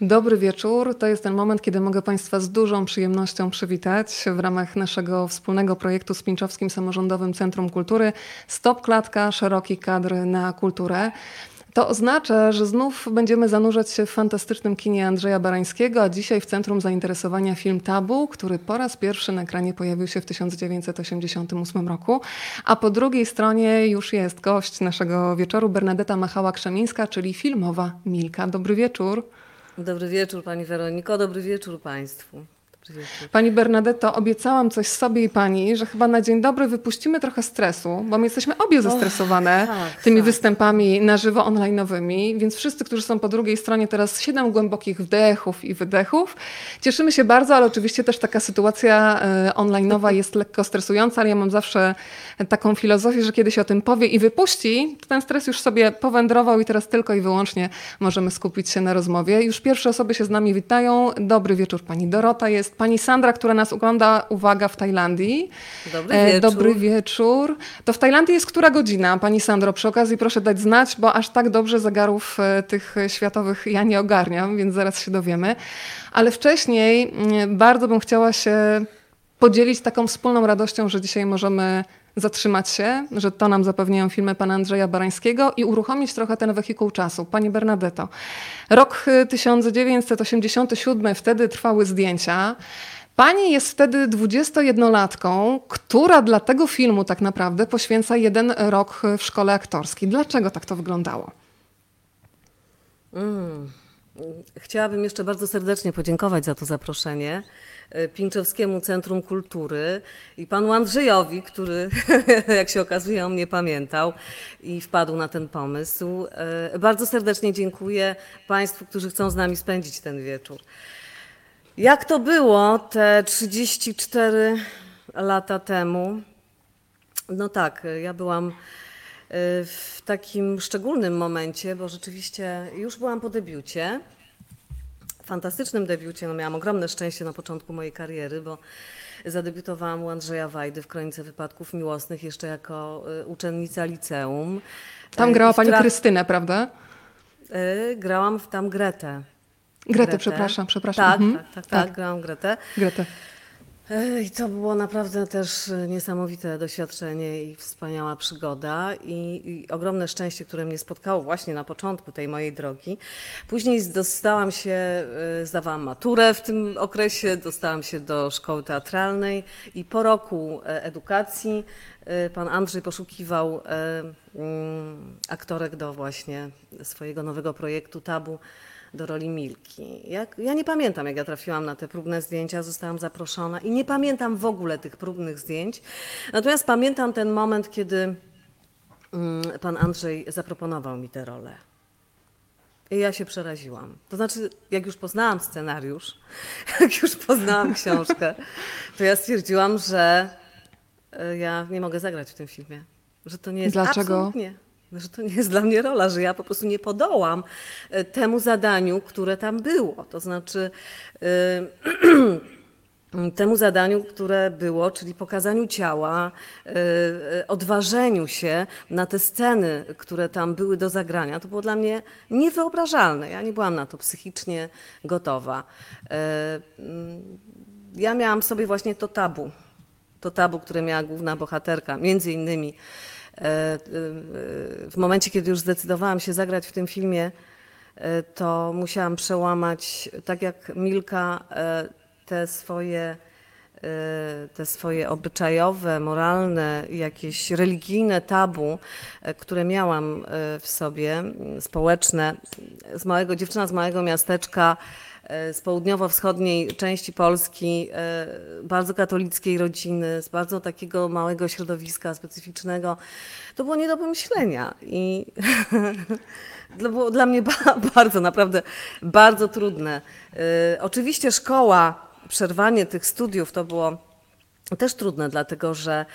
Dobry wieczór. To jest ten moment, kiedy mogę Państwa z dużą przyjemnością przywitać w ramach naszego wspólnego projektu z Pińczowskim Samorządowym Centrum Kultury Stop Klatka, szeroki kadr na kulturę. To oznacza, że znów będziemy zanurzać się w fantastycznym kinie Andrzeja Barańskiego, a dzisiaj w centrum zainteresowania film Tabu, który po raz pierwszy na ekranie pojawił się w 1988 roku. A po drugiej stronie już jest gość naszego wieczoru, Bernadetta Machała-Krzemińska, czyli filmowa Milka. Dobry wieczór. Dobry wieczór Pani Weroniko, dobry wieczór Państwu. Pani Bernadetto, obiecałam coś sobie i pani, że chyba na dzień dobry wypuścimy trochę stresu, bo my jesteśmy obie zestresowane tak, tymi tak. występami na żywo online'owymi, więc wszyscy, którzy są po drugiej stronie teraz siedem głębokich wdechów i wydechów. Cieszymy się bardzo, ale oczywiście też taka sytuacja e, online'owa jest lekko stresująca, ale ja mam zawsze taką filozofię, że kiedy się o tym powie i wypuści, to ten stres już sobie powędrował i teraz tylko i wyłącznie możemy skupić się na rozmowie. Już pierwsze osoby się z nami witają. Dobry wieczór, pani Dorota jest pani Sandra, która nas ogląda, uwaga, w Tajlandii. Dobry e, wieczór. Dobry wieczór. To w Tajlandii jest która godzina, pani Sandro? Przy okazji proszę dać znać, bo aż tak dobrze zegarów e, tych światowych ja nie ogarniam, więc zaraz się dowiemy. Ale wcześniej mm, bardzo bym chciała się podzielić taką wspólną radością, że dzisiaj możemy zatrzymać się, że to nam zapewniają filmy pana Andrzeja Barańskiego i uruchomić trochę ten wehikuł czasu. Pani Bernadetto, rok 1987, wtedy trwały zdjęcia. Pani jest wtedy 21-latką, która dla tego filmu tak naprawdę poświęca jeden rok w szkole aktorskiej. Dlaczego tak to wyglądało? Mm. Chciałabym jeszcze bardzo serdecznie podziękować za to zaproszenie. E, Pińczowskiemu Centrum Kultury i panu Andrzejowi, który, jak się okazuje, o mnie pamiętał i wpadł na ten pomysł. E, bardzo serdecznie dziękuję Państwu, którzy chcą z nami spędzić ten wieczór. Jak to było te 34 lata temu? No tak, ja byłam e, w takim szczególnym momencie, bo rzeczywiście już byłam po debiucie fantastycznym debiucie. No, miałam ogromne szczęście na początku mojej kariery, bo zadebiutowałam u Andrzeja Wajdy w Kronice Wypadków Miłosnych jeszcze jako y, uczennica liceum. Tam grała Pani Krystynę, prawda? Y, grałam w tam Gretę. Gretę, Gretę. przepraszam, przepraszam. Tak, mhm. tak, tak, tak, tak, grałam Gretę. Gretę. I to było naprawdę też niesamowite doświadczenie i wspaniała przygoda i, i, ogromne szczęście, które mnie spotkało właśnie na początku tej mojej drogi. Później dostałam się, e, zdawałam maturę w tym okresie, dostałam się do szkoły teatralnej i po roku e, edukacji e, pan Andrzej poszukiwał mm, aktorek do właśnie swojego nowego projektu Tabu do roli Milki. Jak, ja nie pamiętam, jak ja trafiłam na te próbne zdjęcia, zostałam zaproszona i nie pamiętam w ogóle tych próbnych zdjęć. Natomiast pamiętam ten moment, kiedy mm, pan Andrzej zaproponował mi tę rolę. I ja się przeraziłam. To znaczy, jak już poznałam scenariusz, jak już poznałam książkę, to ja stwierdziłam, że e, ja nie mogę zagrać w tym filmie. Że to nie jest Dlaczego? absolutnie że to nie jest dla mnie rola, że ja po prostu nie podołam e, temu zadaniu, które tam było. To znaczy yy, temu zadaniu, które było, czyli pokazaniu ciała, yy, odważeniu się na te sceny, które tam były do zagrania. To było dla mnie niewyobrażalne. Ja nie byłam na to psychicznie gotowa. Yy, ja miałam sobie właśnie to tabu. To tabu, które miała główna bohaterka, między innymi E, e, w momencie, kiedy już zdecydowałam się zagrać w tym filmie, e, to musiałam przełamać, tak jak Milka, te swoje, te swoje obyczajowe, moralne, jakieś religijne tabu, które miałam w sobie, społeczne, z małego, dziewczyna z małego miasteczka, E, z południowo-wschodniej części Polski, e, bardzo katolickiej rodziny, z bardzo takiego małego środowiska specyficznego. To było nie do pomyślenia i to było dla mnie bardzo, naprawdę bardzo trudne. E, oczywiście szkoła, przerwanie tych studiów to było też trudne, dlatego że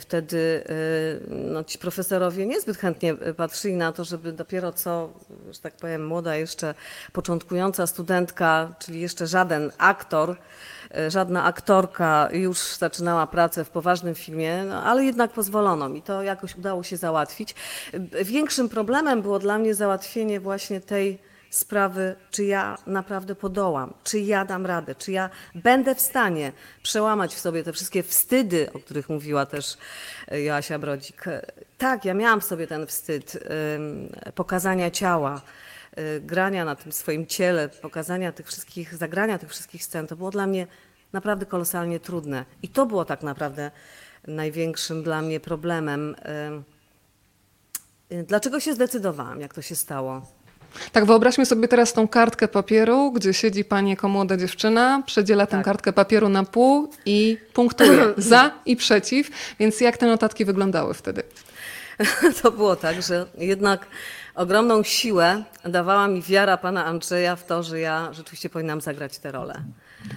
wtedy y, no, ci profesorowie niezbyt chętnie patrzyli na to, żeby dopiero co, że tak powiem, młoda jeszcze początkująca studentka, czyli jeszcze żaden aktor, y, żadna aktorka już zaczynała pracę w poważnym filmie, no, ale jednak pozwolono mi. To jakoś udało się załatwić. Większym problemem było dla mnie załatwienie właśnie tej sprawy, czy ja naprawdę podołam, czy ja dam radę, czy ja będę w stanie przełamać w sobie te wszystkie wstydy, o których mówiła też e, Joasia Brodzik. Tak, ja miałam w sobie ten wstyd pokazania ciała, e, grania na tym swoim ciele, pokazania tych wszystkich, zagrania tych wszystkich scen. To było dla mnie naprawdę kolosalnie trudne. I to było tak naprawdę największym dla mnie problemem. em, Dlaczego się zdecydowałam, jak to się stało? Tak, wyobraźmy sobie teraz tą kartkę papieru, gdzie siedzi pani jako młoda dziewczyna, przedziela tę Tak. kartkę papieru na pół i punktuje za i przeciw. Więc jak te notatki wyglądały wtedy? To było tak, że jednak ogromną siłę dawała mi wiara pana Andrzeja w to, że ja rzeczywiście powinnam zagrać tę rolę.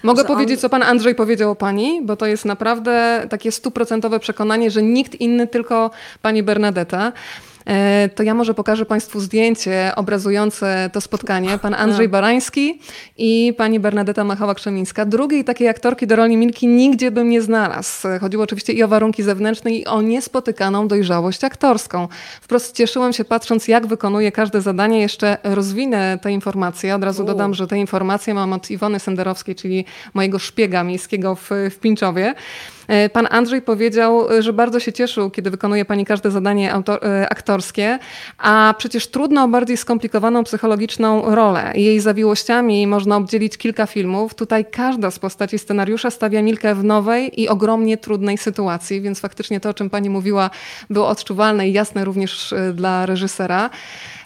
Mogę Że on- powiedzieć, co pan Andrzej powiedział o pani, bo to jest naprawdę takie stuprocentowe przekonanie, że nikt inny, tylko pani Bernadetta. E, To ja może pokażę Państwu zdjęcie obrazujące to spotkanie. Pan Andrzej Barański i pani Bernadetta Machała-Krzemińska. Drugiej takiej aktorki do roli Milki nigdzie bym nie znalazł. Chodziło oczywiście i o warunki zewnętrzne, i o niespotykaną dojrzałość aktorską. Wprost cieszyłam się patrząc, jak wykonuje każde zadanie. Jeszcze rozwinę te informacje. Od razu U. dodam, że te informacje mam od Iwony Senderowskiej, czyli mojego szpiega miejskiego w, w Pińczowie. E, Pan Andrzej powiedział, e, że bardzo się cieszył, kiedy wykonuje pani każde zadanie autor, e, aktorskie, a przecież trudno o bardziej skomplikowaną psychologiczną rolę. Jej zawiłościami można obdzielić kilka filmów. Tutaj każda z postaci scenariusza stawia Milkę w nowej i ogromnie trudnej sytuacji, więc faktycznie to, o czym pani mówiła, było odczuwalne i jasne również dla reżysera.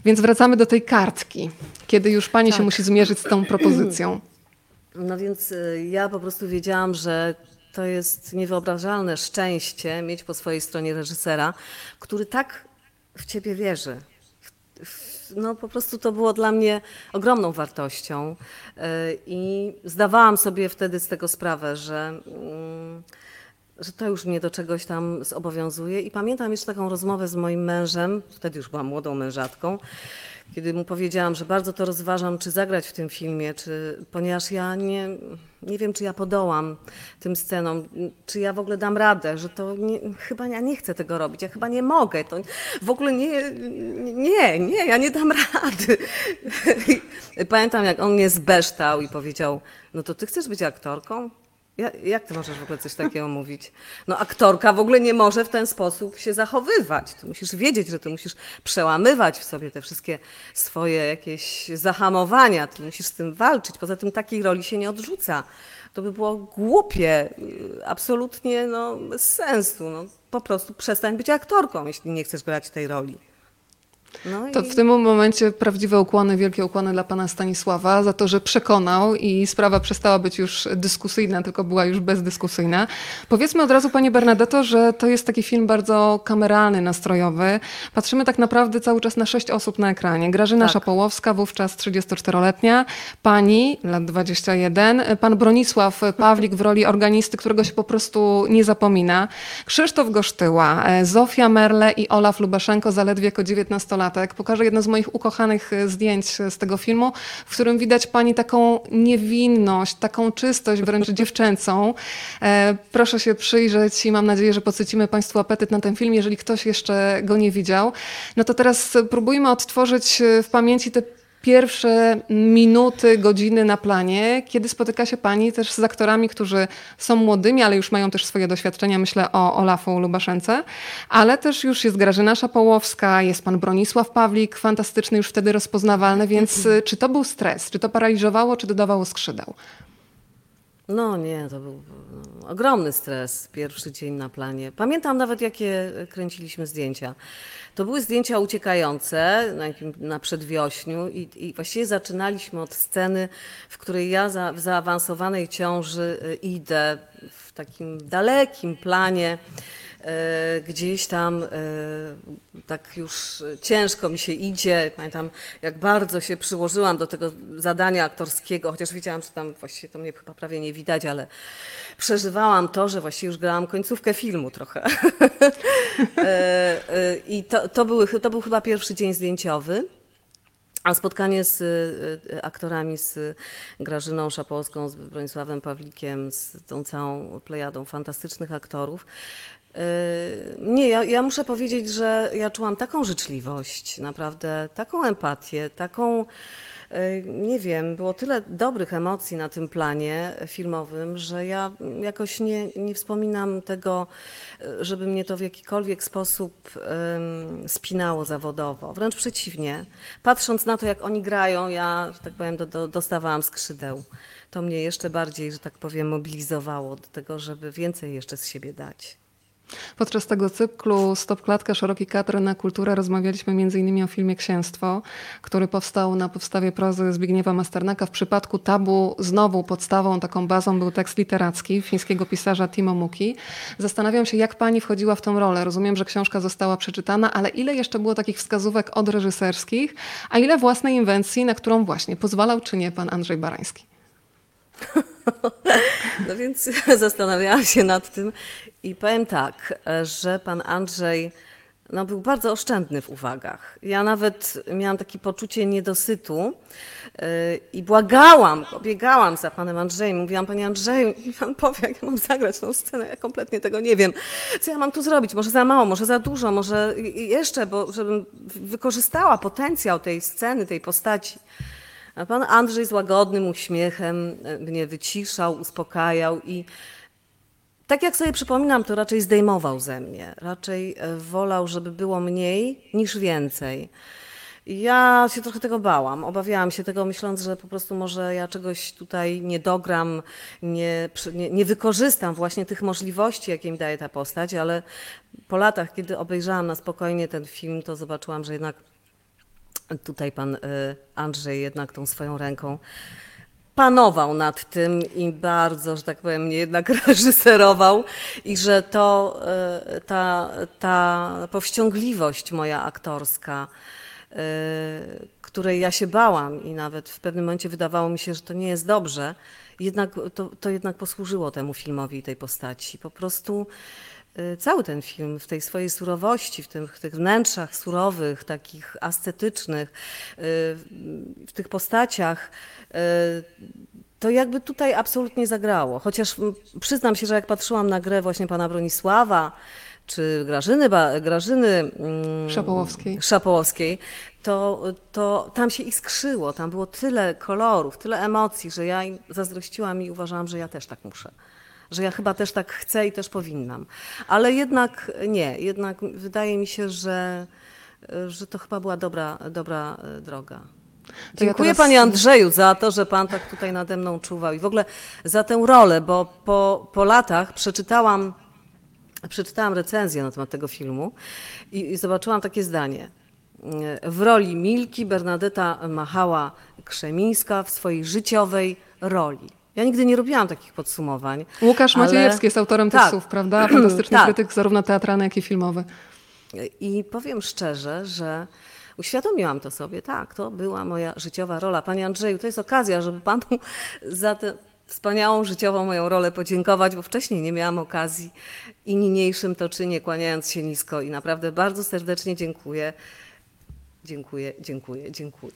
Więc wracamy do tej kartki, kiedy już pani się Tak. musi zmierzyć z tą propozycją. No więc ja po prostu wiedziałam, że to jest niewyobrażalne szczęście mieć po swojej stronie reżysera, który tak w ciebie wierzy. No po prostu to było dla mnie ogromną wartością y, i zdawałam sobie wtedy z tego sprawę, że, mm, że to już mnie do czegoś tam zobowiązuje. I pamiętam jeszcze taką rozmowę z moim mężem, wtedy już byłam młodą mężatką, kiedy mu powiedziałam, że bardzo to rozważam, czy zagrać w tym filmie, czy, ponieważ ja nie, nie wiem, czy ja podołam tym scenom, czy ja w ogóle dam radę, że to nie, chyba ja nie chcę tego robić, ja chyba nie mogę, to w ogóle nie, nie, nie, ja nie dam rady. Pamiętam, jak on mnie zbeształ i powiedział, no to ty chcesz być aktorką? Ja, jak ty możesz w ogóle coś takiego mówić? No aktorka w ogóle nie może w ten sposób się zachowywać. Ty musisz wiedzieć, że ty musisz przełamywać w sobie te wszystkie swoje jakieś zahamowania. Ty musisz z tym walczyć. Poza tym takiej roli się nie odrzuca. To by było głupie, y, absolutnie no, bez sensu. No, po prostu przestań być aktorką, jeśli nie chcesz grać tej roli. No To i... w tym momencie prawdziwe ukłony, wielkie ukłony dla pana Stanisława za to, że przekonał i sprawa przestała być już dyskusyjna, tylko była już bezdyskusyjna. Powiedzmy od razu, panie Bernadetto, że to jest taki film bardzo kameralny, nastrojowy. Patrzymy tak naprawdę cały czas na sześć osób na ekranie. Grażyna Tak. Szapołowska, wówczas 34-letnia, pani, lat 21, pan Bronisław Pawlik w roli organisty, którego się po prostu nie zapomina, Krzysztof Gosztyła, e, Zofia Merle i Olaf Lubaszenko, zaledwie jako 19-latek. Pokażę jedno z moich ukochanych e, zdjęć z tego filmu, w którym widać pani taką niewinność, taką czystość wręcz dziewczęcą. E, Proszę się przyjrzeć i mam nadzieję, że podsycimy Państwu apetyt na ten film, jeżeli ktoś jeszcze go nie widział. No to teraz próbujmy odtworzyć e, w pamięci te pierwsze minuty, godziny na planie, kiedy spotyka się pani też z aktorami, którzy są młodymi, ale już mają też swoje doświadczenia. Myślę o Olafu Lubaszence, ale też już jest Grażyna Szapołowska, jest pan Bronisław Pawlik, fantastyczny, już wtedy rozpoznawalny, więc y, czy to był stres? Czy to paraliżowało, czy dodawało skrzydeł? No nie, to był no, ogromny stres, pierwszy dzień na planie. Pamiętam nawet, jakie kręciliśmy zdjęcia. To były zdjęcia uciekające na, jakim, na przedwiośniu i, i właściwie zaczynaliśmy od sceny, w której ja za, w zaawansowanej ciąży y, idę w takim dalekim planie, gdzieś tam e, tak już ciężko mi się idzie. Pamiętam, jak bardzo się przyłożyłam do tego zadania aktorskiego, chociaż wiedziałam, że tam właściwie to mnie chyba prawie nie widać, ale przeżywałam to, że właściwie już grałam końcówkę filmu trochę. E, e, I to, to, to był chyba pierwszy dzień zdjęciowy. A spotkanie z aktorami, z Grażyną Szapowską, z Bronisławem Pawlikiem, z tą całą plejadą fantastycznych aktorów. Nie, ja, ja muszę powiedzieć, że ja czułam taką życzliwość, naprawdę taką empatię, taką, e, nie wiem, było tyle dobrych emocji na tym planie filmowym, że ja jakoś nie, nie wspominam tego, e, żeby mnie to w jakikolwiek sposób spinało zawodowo. Wręcz przeciwnie. Patrząc na to, jak oni grają, ja, że tak powiem, do, do, dostawałam skrzydeł. To mnie jeszcze bardziej, że tak powiem, mobilizowało do tego, żeby więcej jeszcze z siebie dać. Podczas tego cyklu Stop Klatka, Szeroki Kadr na Kulturę rozmawialiśmy m.in. o filmie Księstwo, który powstał na podstawie prozy Zbigniewa Masternaka. W przypadku Tabu znowu podstawą, taką bazą był tekst literacki fińskiego pisarza Timo Muki. Zastanawiam się, jak pani wchodziła w tą rolę. Rozumiem, że książka została przeczytana, ale ile jeszcze było takich wskazówek od reżyserskich, a ile własnej inwencji, na którą właśnie pozwalał czy nie pan Andrzej Barański? No więc zastanawiałam się nad tym i powiem tak, że pan Andrzej no, był bardzo oszczędny w uwagach. Ja nawet miałam takie poczucie niedosytu yy, i błagałam, biegałam za panem Andrzejem. Mówiłam, panie Andrzeju, i pan powie, jak ja mam zagrać tą scenę, ja kompletnie tego nie wiem. Co ja mam tu zrobić? Może za mało, może za dużo, może jeszcze, bo żebym wykorzystała potencjał tej sceny, tej postaci. A pan Andrzej z łagodnym uśmiechem e, mnie wyciszał, uspokajał i tak jak sobie przypominam, to raczej zdejmował ze mnie. Raczej e, wolał, żeby było mniej niż więcej. Ja się trochę tego bałam. Obawiałam się tego, myśląc, że po prostu może ja czegoś tutaj nie dogram, nie, nie, nie wykorzystam właśnie tych możliwości, jakie mi daje ta postać, ale po latach, kiedy obejrzałam na spokojnie ten film, to zobaczyłam, że jednak tutaj pan y, Andrzej jednak tą swoją ręką panował nad tym i bardzo, że tak powiem, mnie jednak reżyserował i że to, y, ta, ta powściągliwość moja aktorska, y, której ja się bałam i nawet w pewnym momencie wydawało mi się, że to nie jest dobrze, jednak to, to jednak posłużyło temu filmowi i tej postaci. Po prostu cały ten film w tej swojej surowości, w tych, w tych wnętrzach surowych, takich ascetycznych, y, w tych postaciach, y, to jakby tutaj absolutnie zagrało. Chociaż przyznam się, że jak patrzyłam na grę właśnie pana Bronisława, czy Grażyny, Grażyny mm, Szapołowskiej, Szapołowskiej to, to tam się iskrzyło, tam było tyle kolorów, tyle emocji, że ja im zazdrościłam i uważałam, że ja też tak muszę że ja chyba też tak chcę i też powinnam. Ale jednak nie, jednak wydaje mi się, że, że to chyba była dobra, dobra e, droga. To Dziękuję ja teraz... Panie Andrzeju za to, że Pan tak tutaj nade mną czuwał i w ogóle za tę rolę, bo po, po latach przeczytałam, przeczytałam recenzję na temat tego filmu i, i zobaczyłam takie zdanie. W roli Milki Bernadetta Machała-Krzemińska w swojej życiowej roli. Ja nigdy nie robiłam takich podsumowań. Łukasz ale... Maciejewski jest autorem tak. tekstów, prawda? Fantastyczny tak. krytyk, zarówno teatralny, jak i filmowy. I powiem szczerze, że uświadomiłam to sobie, tak, to była moja życiowa rola. Panie Andrzeju, to jest okazja, żeby panu za tę wspaniałą życiową moją rolę podziękować, bo wcześniej nie miałam okazji i niniejszym to czynię, kłaniając się nisko i naprawdę bardzo serdecznie dziękuję. Dziękuję, dziękuję, dziękuję.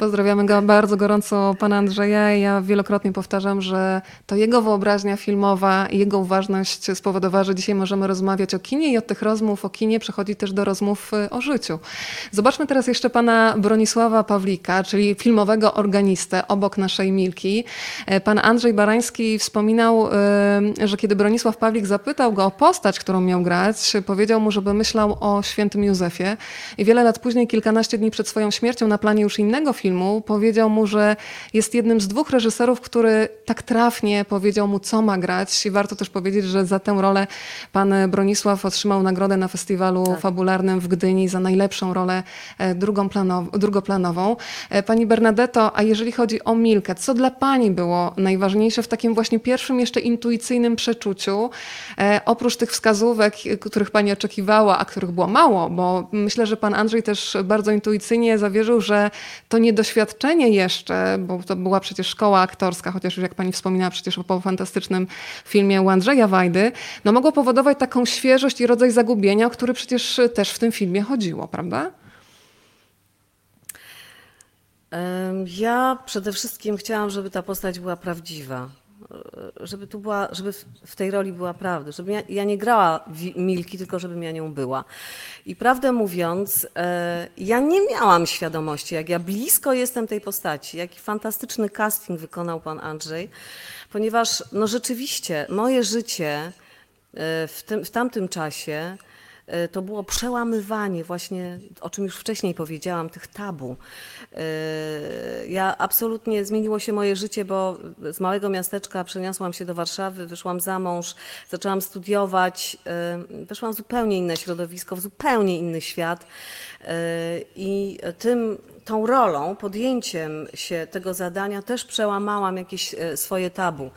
Pozdrawiamy go bardzo gorąco pana Andrzeja. Ja wielokrotnie powtarzam, że to jego wyobraźnia filmowa i jego uważność spowodowała, że dzisiaj możemy rozmawiać o kinie i od tych rozmów o kinie przechodzi też do rozmów y, o życiu. Zobaczmy teraz jeszcze pana Bronisława Pawlika, czyli filmowego organistę obok naszej Milki. E, pan Andrzej Barański wspominał, y, że kiedy Bronisław Pawlik zapytał go o postać, którą miał grać, powiedział mu, żeby myślał o świętym Józefie. I wiele lat później kilkanaście dni przed swoją śmiercią na planie już innego filmu powiedział mu, że jest jednym z dwóch reżyserów, który tak trafnie powiedział mu, co ma grać. I warto też powiedzieć, że za tę rolę pan Bronisław otrzymał nagrodę na festiwalu tak. fabularnym w Gdyni za najlepszą rolę e, drugoplanową. E, pani Bernadetto, a jeżeli chodzi o Milkę, co dla pani było najważniejsze w takim właśnie pierwszym jeszcze intuicyjnym przeczuciu, e, oprócz tych wskazówek, których pani oczekiwała, a których było mało, bo myślę, że pan Andrzej też bardzo intuicyjnie zawierzył, że to niedoświadczenie jeszcze, bo to była przecież szkoła aktorska, chociaż już jak pani wspominała przecież o fantastycznym filmie u Andrzeja Wajdy, no mogło powodować taką świeżość i rodzaj zagubienia, o który przecież też w tym filmie chodziło, prawda? Ja przede wszystkim chciałam, żeby ta postać była prawdziwa, żeby tu była, żeby w tej roli była prawda, żeby ja, ja nie grała Milki, tylko żebym ja nią była. I prawdę mówiąc, e, ja nie miałam świadomości, jak ja blisko jestem tej postaci, jaki fantastyczny casting wykonał pan Andrzej, ponieważ no rzeczywiście moje życie w, tym, w tamtym czasie E, to było przełamywanie właśnie, o czym już wcześniej powiedziałam, tych tabu. E, ja absolutnie zmieniło się moje życie, bo z małego miasteczka przeniosłam się do Warszawy, wyszłam za mąż, zaczęłam studiować, e, weszłam w zupełnie inne środowisko, w zupełnie inny świat. I tym, tą rolą, podjęciem się tego zadania też przełamałam jakieś swoje tabu.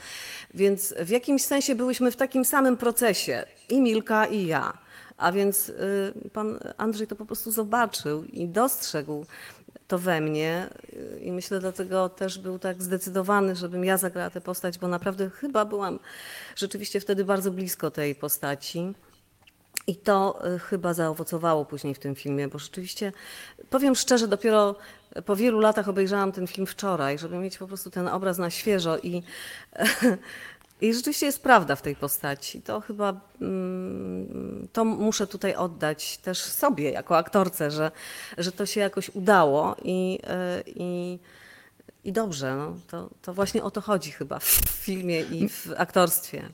Więc w jakimś sensie byłyśmy w takim samym procesie, i Milka, i ja. A więc y, pan Andrzej to po prostu zobaczył i dostrzegł to we mnie y, i myślę dlatego też był tak zdecydowany, żebym ja zagrała tę postać, bo naprawdę chyba byłam rzeczywiście wtedy bardzo blisko tej postaci. I to y, chyba zaowocowało później w tym filmie, bo rzeczywiście, powiem szczerze, dopiero po wielu latach obejrzałam ten film wczoraj, żeby mieć po prostu ten obraz na świeżo i I rzeczywiście jest prawda w tej postaci. To chyba mm, to muszę tutaj oddać też sobie jako aktorce, że, że to się jakoś udało i, e, i, i dobrze. No. To, to właśnie o to chodzi chyba w filmie i w aktorstwie.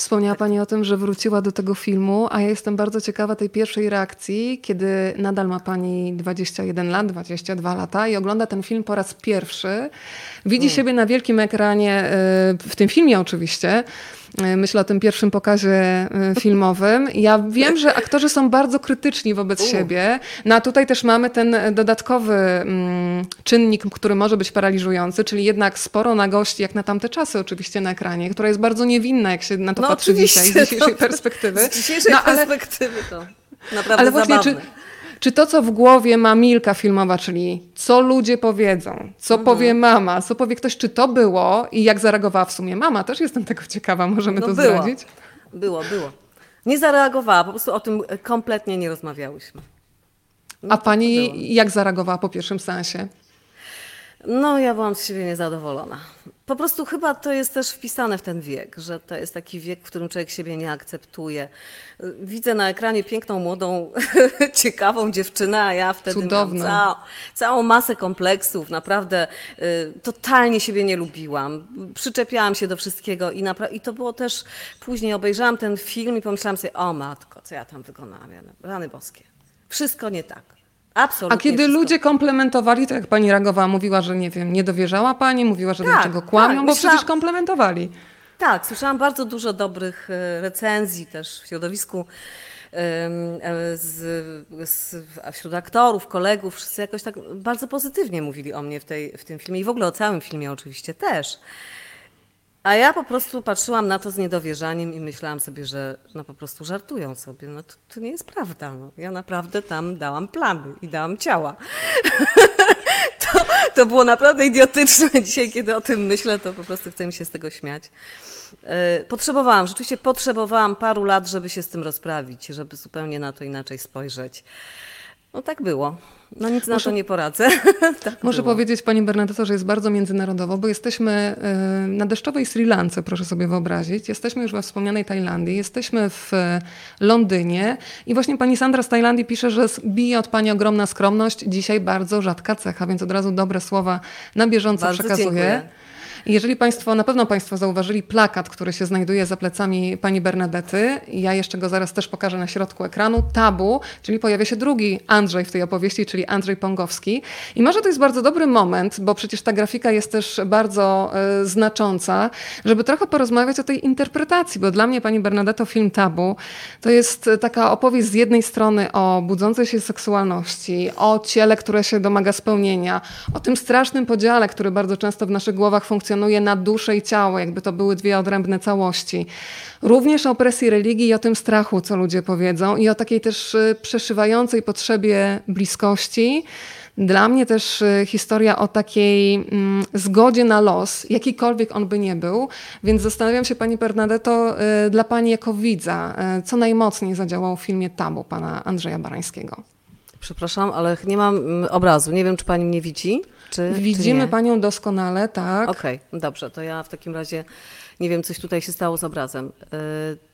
Wspomniała Pani o tym, że wróciła do tego filmu, a ja jestem bardzo ciekawa tej pierwszej reakcji, kiedy nadal ma Pani 21 lat, 22 lata i ogląda ten film po raz pierwszy. Widzi mm. siebie na wielkim ekranie, y, w tym filmie oczywiście, myślę o tym pierwszym pokazie e, filmowym. Ja wiem, że aktorzy są bardzo krytyczni wobec U. siebie. No a tutaj też mamy ten dodatkowy mm, czynnik, który może być paraliżujący, czyli jednak sporo na gości, jak na tamte czasy oczywiście na ekranie, która jest bardzo niewinna, jak się na to no patrzy dzisiaj, z dzisiejszej perspektywy. Z dzisiejszej no, perspektywy to naprawdę ale właśnie, zabawne. Czy, czy to, co w głowie ma Milka filmowa, czyli co ludzie powiedzą, co mhm. powie mama, co powie ktoś, czy to było i jak zareagowała w sumie mama, też jestem tego ciekawa, możemy no to było. zdradzić? Było, było. Nie zareagowała, po prostu o tym kompletnie nie rozmawiałyśmy. No, A pani jak zareagowała po pierwszym sensie? No, ja byłam z siebie niezadowolona. Po prostu chyba to jest też wpisane w ten wiek, że to jest taki wiek, w którym człowiek siebie nie akceptuje. Widzę na ekranie piękną, młodą, ciekawą dziewczynę, a ja wtedy Cudowną. Całą, całą masę kompleksów. Naprawdę y, totalnie siebie nie lubiłam. Przyczepiałam się do wszystkiego i, i to było też... Później obejrzałam ten film i pomyślałam sobie, o matko, co ja tam wykonałam. Rany boskie. Wszystko nie tak. Absolutnie A kiedy wszystko. ludzie komplementowali, to jak pani reagowała, mówiła, że nie wiem, nie dowierzała pani, mówiła, że tak, dlaczego kłamią, tak, bo myślałam, przecież komplementowali. Tak, słyszałam bardzo dużo dobrych e, recenzji też w środowisku e, z, z, wśród aktorów, kolegów, wszyscy jakoś tak bardzo pozytywnie mówili o mnie w, tej, w tym filmie i w ogóle o całym filmie oczywiście też. A ja po prostu patrzyłam na to z niedowierzaniem i myślałam sobie, że no po prostu żartują sobie. No to, to nie jest prawda. No. Ja naprawdę tam dałam plamy i dałam ciała. to, to było naprawdę idiotyczne. Dzisiaj, kiedy o tym myślę, to po prostu chcę mi się z tego śmiać. E, potrzebowałam, rzeczywiście potrzebowałam paru lat, żeby się z tym rozprawić, żeby zupełnie na to inaczej spojrzeć. No tak było. No nic na to nie poradzę. tak Muszę było. powiedzieć Pani Bernadetto, że jest bardzo międzynarodowo, bo jesteśmy y, na deszczowej Sri Lance, proszę sobie wyobrazić. Jesteśmy już we wspomnianej Tajlandii, jesteśmy w Londynie i właśnie Pani Sandra z Tajlandii pisze, że bije od Pani ogromna skromność. Dzisiaj bardzo rzadka cecha, więc od razu dobre słowa na bieżąco bardzo przekazuję. Dziękuję. Jeżeli Państwo, na pewno Państwo zauważyli plakat, który się znajduje za plecami pani Bernadety, ja jeszcze go zaraz też pokażę na środku ekranu, tabu, czyli pojawia się drugi Andrzej w tej opowieści, czyli Andrzej Pongowski. I może to jest bardzo dobry moment, bo przecież ta grafika jest też bardzo y, znacząca, żeby trochę porozmawiać o tej interpretacji, bo dla mnie pani Bernadetto film Tabu to jest taka opowieść z jednej strony o budzącej się seksualności, o ciele, które się domaga spełnienia, o tym strasznym podziale, który bardzo często w naszych głowach funkcjonuje funkcjonuje na duszę i ciało, jakby to były dwie odrębne całości. Również o presji religii i o tym strachu, co ludzie powiedzą, i o takiej też y, przeszywającej potrzebie bliskości. Dla mnie też y, historia o takiej mm, zgodzie na los, jakikolwiek on by nie był. Więc zastanawiam się, Pani Bernadetto, y, dla Pani jako widza, co najmocniej zadziałało w filmie Tabu pana Andrzeja Barańskiego? Przepraszam, ale nie mam mm, obrazu. Nie wiem, czy Pani mnie widzi. Czy, czy Widzimy nie? panią doskonale, tak. Okej, dobrze, to ja w takim razie nie wiem, coś tutaj się stało z obrazem. Y,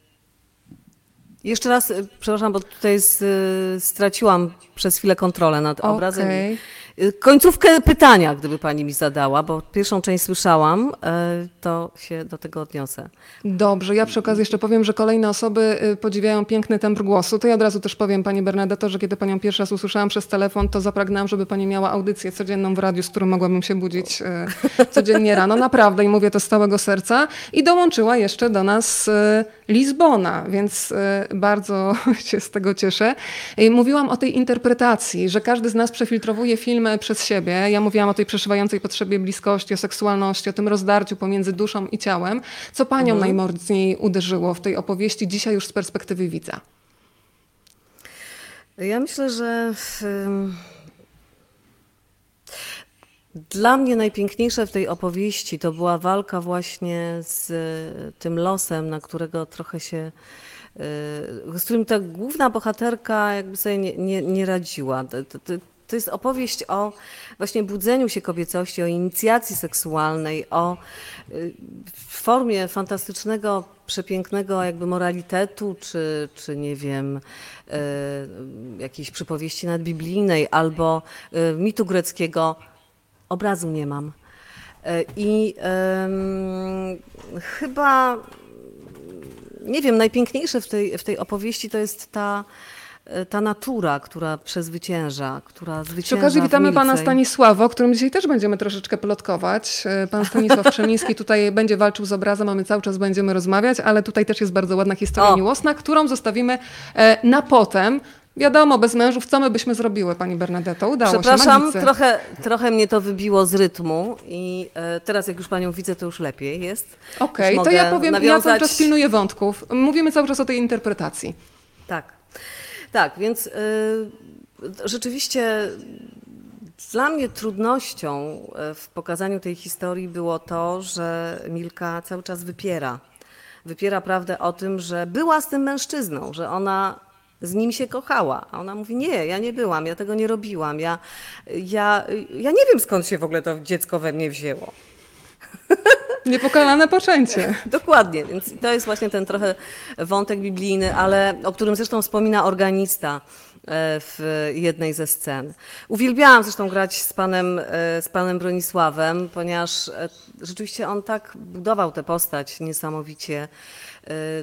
Jeszcze raz, y, przepraszam, bo tutaj z, y, straciłam przez chwilę kontrolę nad obrazem. Końcówkę pytania, gdyby pani mi zadała, bo pierwszą część słyszałam, y, to się do tego odniosę. Dobrze, ja przy okazji jeszcze powiem, że kolejne osoby y, podziwiają piękny tembr głosu. To ja od razu też powiem Pani Bernadetto, że kiedy Panią pierwszy raz usłyszałam przez telefon, to zapragnęłam, żeby Pani miała audycję codzienną w radiu, z którą mogłabym się budzić y, codziennie rano. Naprawdę i mówię to z całego serca. I dołączyła jeszcze do nas y, Lizbona, więc bardzo się z tego cieszę. Mówiłam o tej interpretacji, że każdy z nas przefiltrowuje filmy przez siebie. Ja mówiłam o tej przeszywającej potrzebie bliskości, o seksualności, o tym rozdarciu pomiędzy duszą i ciałem. Co Panią najmocniej uderzyło w tej opowieści dzisiaj już z perspektywy widza? Ja myślę, że dla mnie najpiękniejsze w tej opowieści to była walka właśnie z y, tym losem, na którego trochę się, y, z którym ta główna bohaterka jakby sobie nie, nie, nie radziła. To, jest opowieść o właśnie budzeniu się kobiecości, o inicjacji seksualnej, o y, formie fantastycznego, przepięknego jakby moralitetu, czy, czy nie wiem, y, jakiejś przypowieści nadbiblijnej albo y, mitu greckiego. Obrazu nie mam. I em, chyba, nie wiem, najpiękniejsze w tej, w tej opowieści to jest ta, ta natura, która przezwycięża, która Przy zwycięża okazji w witamy pana. Stanisława, o którym dzisiaj też będziemy troszeczkę plotkować. E, Pan Stanisław Przemiński tutaj będzie walczył z obrazem, a my cały czas będziemy rozmawiać, ale tutaj też jest bardzo ładna historia O. miłosna, którą zostawimy e, na potem. Wiadomo, bez mężów, co my byśmy zrobiły, pani Bernadetto? Udało się, Przepraszam, trochę, trochę mnie to wybiło z rytmu i e, teraz jak już panią widzę, to już lepiej jest. Okej, Już to ja powiem, ja nawiązać- cały czas pilnuję wątków. Mówimy cały czas o tej interpretacji. Tak, tak, więc y, rzeczywiście dla mnie trudnością y, w pokazaniu tej historii było to, że Milka cały czas wypiera. Wypiera prawdę o tym, że była z tym mężczyzną, że ona z nim się kochała. A ona mówi, nie, ja nie byłam, ja tego nie robiłam, ja, ja, ja nie wiem skąd się w ogóle to dziecko we mnie wzięło. Niepokalane poczęcie. Dokładnie, więc to jest właśnie ten trochę wątek biblijny, ale o którym zresztą wspomina organista e, w jednej ze scen. Uwielbiałam zresztą grać z panem, e, z panem Bronisławem, ponieważ e, rzeczywiście on tak budował tę postać niesamowicie.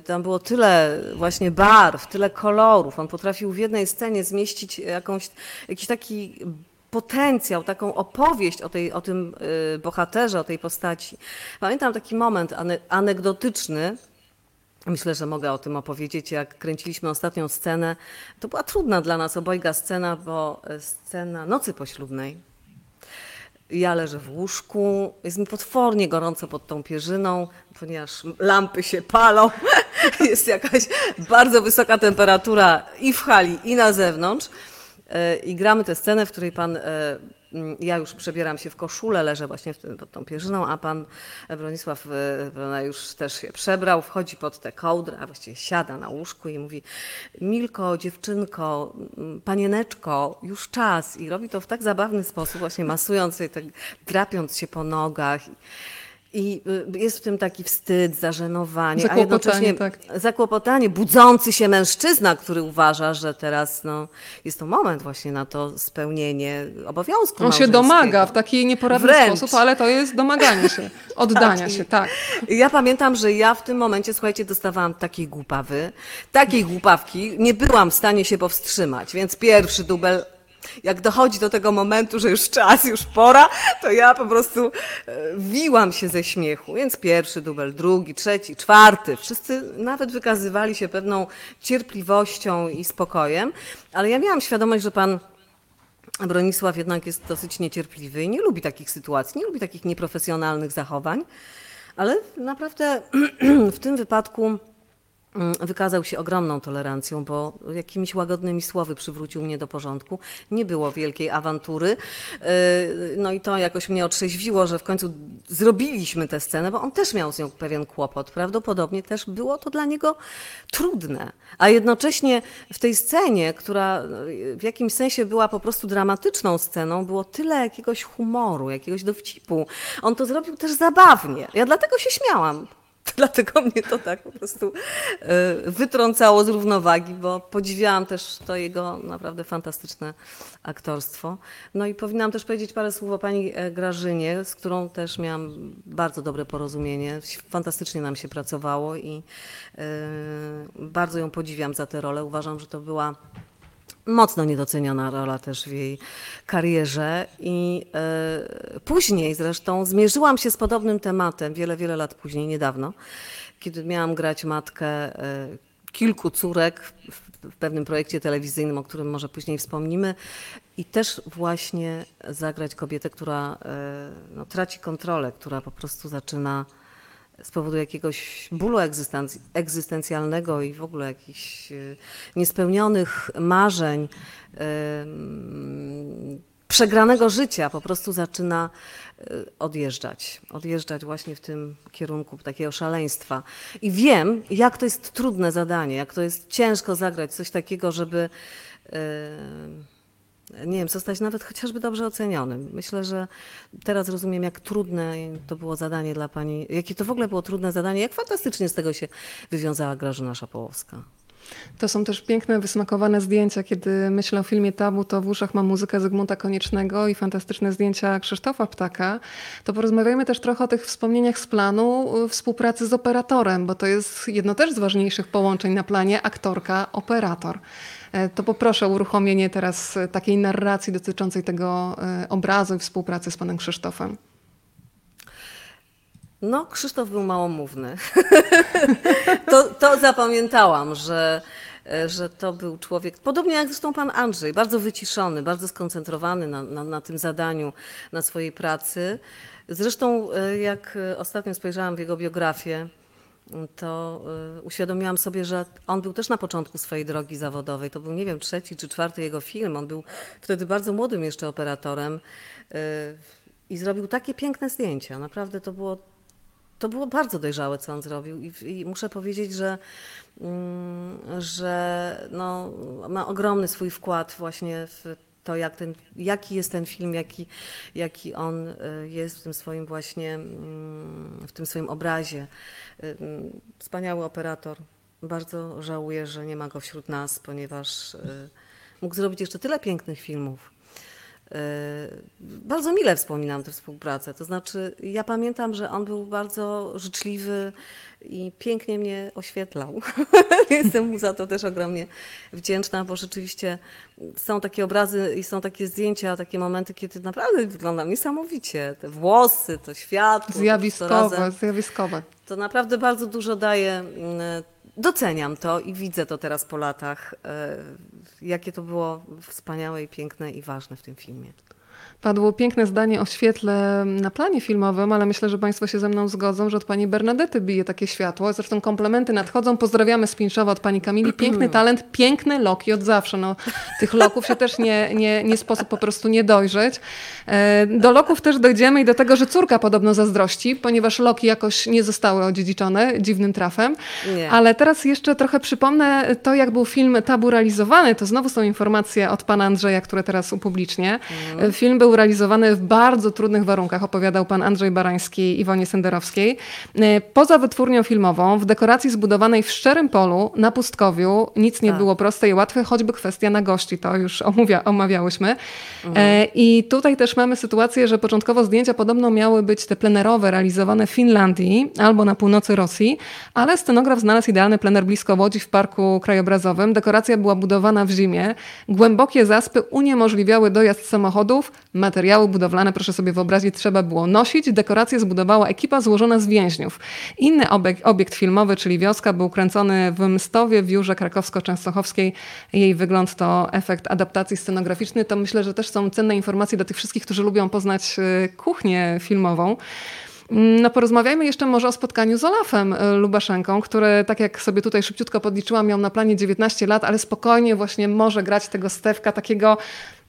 Tam było tyle właśnie barw, tyle kolorów. On potrafił w jednej scenie zmieścić jakąś, jakiś taki potencjał, taką opowieść o, tej, o tym y, bohaterze, o tej postaci. Pamiętam taki moment ane, anegdotyczny, Myślę, że mogę o tym opowiedzieć. Jak kręciliśmy ostatnią scenę, to była trudna dla nas obojga scena, bo e, scena nocy poślubnej. Ja leżę w łóżku, jest mi potwornie gorąco pod tą pierzyną, ponieważ lampy się palą, jest jakaś bardzo wysoka temperatura i w hali, i na zewnątrz. E, I gramy tę scenę, w której pan, e, ja już przebieram się w koszulę, leżę właśnie pod tą pierzyną, a pan Bronisław e, prawda, już też się przebrał, wchodzi pod tę kołdrę, a właściwie siada na łóżku i mówi Milko, dziewczynko, panieneczko, już czas. I robi to w tak zabawny sposób, właśnie masując sobie, tak, drapiąc się po nogach. I y, jest w tym taki wstyd, zażenowanie, a Zakłopotanie, jednocześnie tak. zakłopotanie, budzący się mężczyzna, który uważa, że teraz no, jest to moment właśnie na to spełnienie obowiązku On się domaga w taki nieporadny Wręcz. sposób, ale to jest domaganie się, oddania się, tak. Ja pamiętam, że ja w tym momencie, słuchajcie, dostawałam takiej głupawy, takiej głupawki, nie byłam w stanie się powstrzymać, więc pierwszy dubel, jak dochodzi do tego momentu, że już czas, już pora, to ja po prostu e, wiłam się ze śmiechu. Więc pierwszy dubel, drugi, trzeci, czwarty, wszyscy nawet wykazywali się pewną cierpliwością i spokojem, ale ja miałam świadomość, że pan Bronisław jednak jest dosyć niecierpliwy i nie lubi takich sytuacji, nie lubi takich nieprofesjonalnych zachowań, ale naprawdę w tym wypadku wykazał się ogromną tolerancją, bo jakimiś łagodnymi słowy przywrócił mnie do porządku. Nie było wielkiej awantury. Yy, No i to jakoś mnie otrzeźwiło, że w końcu zrobiliśmy tę scenę, bo on też miał z nią pewien kłopot. Prawdopodobnie też było to dla niego trudne. A jednocześnie w tej scenie, która w jakimś sensie była po prostu dramatyczną sceną, było tyle jakiegoś humoru, jakiegoś dowcipu. On to zrobił też zabawnie. Ja dlatego się śmiałam. Dlatego mnie to tak po prostu e, wytrącało z równowagi, bo podziwiałam też to jego naprawdę fantastyczne aktorstwo. No i powinnam też powiedzieć parę słów o pani e, Grażynie, z którą też miałam bardzo dobre porozumienie. Fantastycznie nam się pracowało i e, bardzo ją podziwiam za tę rolę. Uważam, że to była mocno niedoceniona rola też w jej karierze i e, później zresztą zmierzyłam się z podobnym tematem wiele, wiele lat później, niedawno, kiedy miałam grać matkę e, kilku córek w, w pewnym projekcie telewizyjnym, o którym może później wspomnimy i też właśnie zagrać kobietę, która e, no, traci kontrolę, która po prostu zaczyna z powodu jakiegoś bólu egzystencjalnego i w ogóle jakichś e, niespełnionych marzeń, przegranego życia po prostu zaczyna e, odjeżdżać. Odjeżdżać właśnie w tym kierunku takiego szaleństwa. I wiem, jak to jest trudne zadanie, jak to jest ciężko zagrać coś takiego, żeby nie wiem, zostać nawet chociażby dobrze ocenionym. Myślę, że teraz rozumiem, jak trudne to było zadanie dla pani, jakie to w ogóle było trudne zadanie, jak fantastycznie z tego się wywiązała Grażyna Szapołowska. To są też piękne, wysmakowane zdjęcia. Kiedy myślę o filmie Tabu, to w uszach mam muzykę Zygmunta Koniecznego i fantastyczne zdjęcia Krzysztofa Ptaka. To porozmawiajmy też trochę o tych wspomnieniach z planu współpracy z operatorem, bo to jest jedno też z ważniejszych połączeń na planie aktorka-operator. E, to poproszę o uruchomienie teraz e, takiej narracji dotyczącej tego e, obrazu i współpracy z panem Krzysztofem. No, Krzysztof był małomówny. to, to zapamiętałam, że, że to był człowiek, podobnie jak zresztą pan Andrzej, bardzo wyciszony, bardzo skoncentrowany na, na, na tym zadaniu, na swojej pracy. Zresztą, jak ostatnio spojrzałam w jego biografię, to y, uświadomiłam sobie, że on był też na początku swojej drogi zawodowej. To był, nie wiem, trzeci czy czwarty jego film. On był wtedy bardzo młodym jeszcze operatorem y, i zrobił takie piękne zdjęcia. Naprawdę to było, to było bardzo dojrzałe, co on zrobił. I, i muszę powiedzieć, że, mm, że no, ma ogromny swój wkład właśnie w to, jak ten, jaki jest ten film, jaki, jaki on y, jest w tym swoim właśnie, mm, w tym swoim obrazie. Y, mm, wspaniały operator. Bardzo żałuję, że nie ma go wśród nas, ponieważ y, mógł zrobić jeszcze tyle pięknych filmów. Bardzo mile wspominam tę współpracę. To znaczy, ja pamiętam, że on był bardzo życzliwy i pięknie mnie oświetlał. Jestem mu za to też ogromnie wdzięczna, bo rzeczywiście są takie obrazy i są takie zdjęcia, takie momenty, kiedy naprawdę wyglądam niesamowicie. Te włosy, to światło. Zjawiskowe, to zjawiskowe. To naprawdę bardzo dużo daje. Doceniam to i widzę to teraz po latach, e, jakie to było wspaniałe i piękne i ważne w tym filmie. Padło piękne zdanie o świetle na planie filmowym, ale myślę, że Państwo się ze mną zgodzą, że od Pani Bernadety bije takie światło. Zresztą komplementy nadchodzą. Pozdrawiamy z Pińszowa od Pani Kamili. Piękny talent, piękne loki od zawsze. No, tych loków się też nie, nie, nie sposób po prostu nie dojrzeć. E, do loków też dojdziemy i do tego, że córka podobno zazdrości, ponieważ loki jakoś nie zostały odziedziczone dziwnym trafem. Nie. Ale teraz jeszcze trochę przypomnę to, jak był film Tabu realizowany. To znowu są informacje od Pana Andrzeja, które teraz upublicznię. Mm. Film był realizowany w bardzo trudnych warunkach, opowiadał pan Andrzej Barański Iwonie Senderowskiej. E, poza wytwórnią filmową, w dekoracji zbudowanej w szczerym polu, na pustkowiu, nic nie tak. było proste i łatwe, choćby kwestia nagości, to już omówia, omawiałyśmy. Mhm. E, I tutaj też mamy sytuację, że początkowo zdjęcia podobno miały być te plenerowe, realizowane w Finlandii albo na północy Rosji, ale scenograf znalazł idealny plener blisko Łodzi w Parku Krajobrazowym. Dekoracja była budowana w zimie. Głębokie zaspy uniemożliwiały dojazd samochodów, Materiały budowlane, proszę sobie wyobrazić, trzeba było nosić. Dekorację zbudowała ekipa złożona z więźniów. Inny obiekt, obiekt filmowy, czyli wioska, był kręcony w Mstowie, w Jurze Krakowsko-Częstochowskiej. Jej wygląd to efekt adaptacji scenograficznej. To myślę, że też są cenne informacje dla tych wszystkich, którzy lubią poznać y, kuchnię filmową. No porozmawiajmy jeszcze może o spotkaniu z Olafem e, Lubaszenką, który, tak jak sobie tutaj szybciutko podliczyłam, miał na planie 19 lat, ale spokojnie właśnie może grać tego Stewka takiego,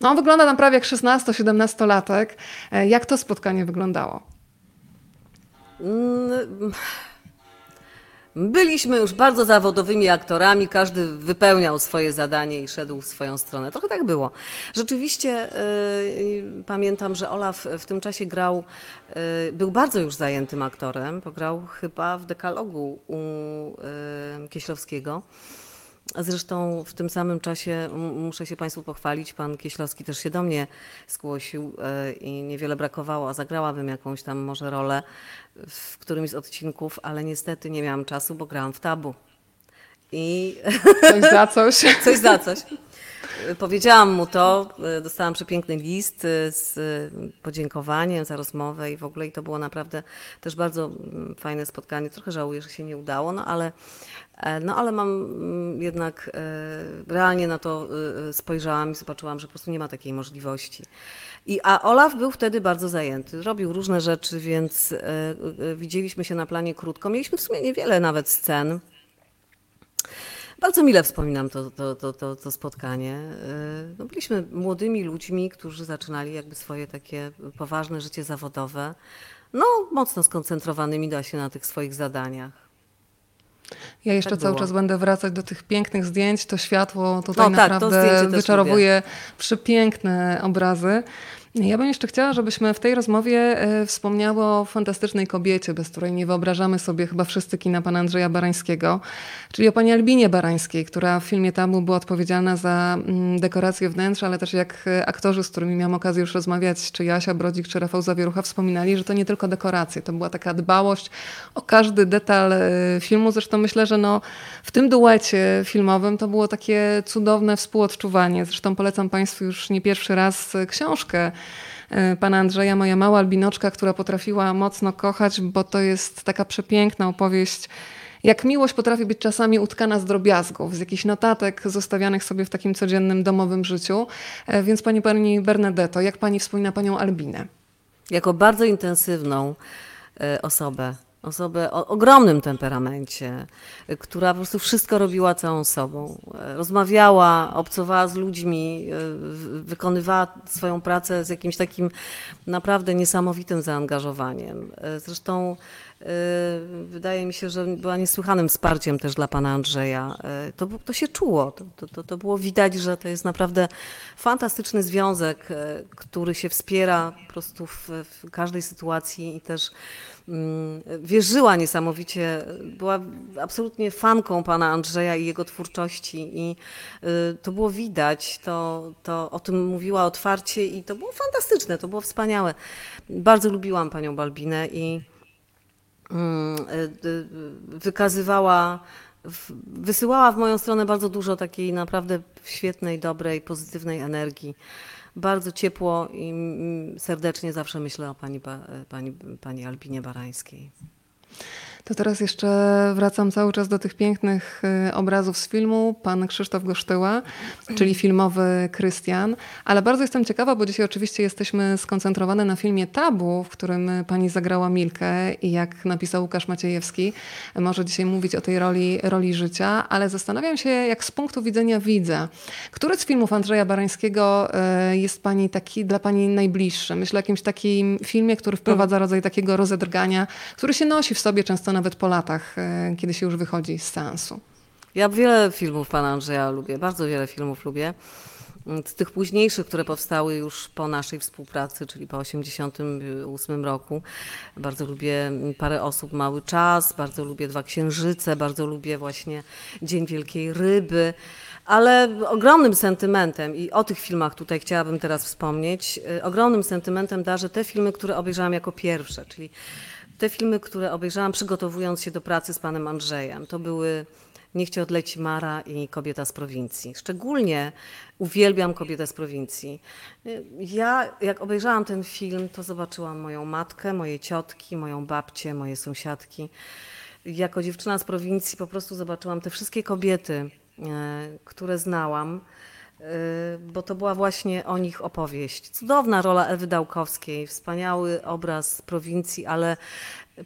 no wygląda tam prawie jak 16-17 latek. E, jak to spotkanie wyglądało? Mm, Byliśmy już bardzo zawodowymi aktorami, każdy wypełniał swoje zadanie i szedł w swoją stronę. Trochę tak było. Rzeczywiście y, pamiętam, że Olaf w tym czasie grał, y, był bardzo już zajętym aktorem, bo grał chyba w dekalogu u y, Kieślowskiego. Zresztą w tym samym czasie muszę się Państwu pochwalić, pan Kieślowski też się do mnie zgłosił e, i niewiele brakowało, a zagrałabym jakąś tam może rolę w którymś z odcinków, ale niestety nie miałam czasu, bo grałam w tabu. I Coś za coś. coś za coś. Powiedziałam mu to, e, dostałam przepiękny list e, z podziękowaniem za rozmowę i w ogóle i to było naprawdę też bardzo mm, fajne spotkanie. Trochę żałuję, że się nie udało, no ale, e, no ale mam mm, jednak realnie na to spojrzałam i zobaczyłam, że po prostu nie ma takiej możliwości. I, a Olaf był wtedy bardzo zajęty, robił różne rzeczy, więc widzieliśmy się na planie krótko. Mieliśmy w sumie niewiele nawet scen. Bardzo mile wspominam to, to, to, to, to spotkanie. Yy, No, byliśmy młodymi ludźmi, którzy zaczynali jakby swoje takie poważne życie zawodowe. No, mocno skoncentrowanymi da się na tych swoich zadaniach. Ja jeszcze Tak cały czas będę wracać do tych pięknych zdjęć. To światło tutaj No tak, naprawdę wyczarowuje przepiękne obrazy. Ja bym jeszcze chciała, żebyśmy w tej rozmowie e, wspomniały o fantastycznej kobiecie, bez której nie wyobrażamy sobie chyba wszyscy kina pana Andrzeja Barańskiego, czyli o pani Albinie Barańskiej, która w filmie Tabu była odpowiedzialna za mm, dekorację wnętrz, ale też jak e, aktorzy, z którymi miałam okazję już rozmawiać, czy Jasia Brodzik, czy Rafał Zawierucha, wspominali, że to nie tylko dekoracje, to była taka dbałość o każdy detal e, filmu. Zresztą myślę, że no, w tym duecie filmowym to było takie cudowne współodczuwanie. Zresztą polecam Państwu już nie pierwszy raz książkę pana Andrzeja, moja mała albinoczka, która potrafiła mocno kochać, bo to jest taka przepiękna opowieść. Jak miłość potrafi być czasami utkana z drobiazgów, z jakichś notatek zostawianych sobie w takim codziennym domowym życiu. E, Więc pani pani Bernadetto, jak pani wspomina panią Albinę? Jako bardzo intensywną e, osobę, osobę o ogromnym temperamencie, e, która po prostu wszystko robiła całą sobą. E, Rozmawiała, obcowała z ludźmi, w- wykonywała swoją pracę z jakimś takim naprawdę niesamowitym zaangażowaniem. Zresztą wydaje mi się, że była niesłychanym wsparciem też dla pana Andrzeja. To, to się czuło, to, to- to, było widać, że to jest naprawdę fantastyczny związek, który się wspiera po prostu w, w każdej sytuacji i też wierzyła niesamowicie, była absolutnie fanką pana Andrzeja i jego twórczości i y, to było widać, to, to o tym mówiła otwarcie i to było fantastyczne, to było wspaniałe. Bardzo lubiłam panią Balbinę i mm, y, y, wykazywała, wysyłała w moją stronę bardzo dużo takiej naprawdę świetnej, dobrej, pozytywnej energii. Bardzo ciepło i serdecznie zawsze myślę o pani, Ba- pani, pani Albinie Barańskiej. To teraz jeszcze wracam cały czas do tych pięknych y, obrazów z filmu. Pan Krzysztof Gosztyła, czyli filmowy Krystian. Ale bardzo jestem ciekawa, bo dzisiaj oczywiście jesteśmy skoncentrowane na filmie Tabu, w którym pani zagrała Milkę i jak napisał Łukasz Maciejewski, może dzisiaj mówić o tej roli, roli życia, ale zastanawiam się, jak z punktu widzenia widza, który z filmów Andrzeja Barańskiego y, jest pani taki dla pani najbliższy? Myślę o jakimś takim filmie, który wprowadza rodzaj takiego rozedrgania, który się nosi w sobie często nawet po latach, e, kiedy się już wychodzi z seansu. Ja wiele filmów pana Andrzeja lubię, bardzo wiele filmów lubię. Z tych późniejszych, które powstały już po naszej współpracy, czyli po 1988 roku. Bardzo lubię parę osób, Mały Czas, bardzo lubię Dwa Księżyce, bardzo lubię właśnie Dzień Wielkiej Ryby. Ale ogromnym sentymentem, i o tych filmach tutaj chciałabym teraz wspomnieć, y, ogromnym sentymentem darzę te filmy, które obejrzałam jako pierwsze, czyli te filmy, które obejrzałam przygotowując się do pracy z panem Andrzejem. To były Niech cię odleci Mara i Kobieta z prowincji. Szczególnie uwielbiam Kobietę z prowincji. Ja, jak obejrzałam ten film, to zobaczyłam moją matkę, moje ciotki, moją babcię, moje sąsiadki. Jako dziewczyna z prowincji po prostu zobaczyłam te wszystkie kobiety, e, które znałam, bo to była właśnie o nich opowieść. Cudowna rola Ewy Dałkowskiej, wspaniały obraz prowincji, ale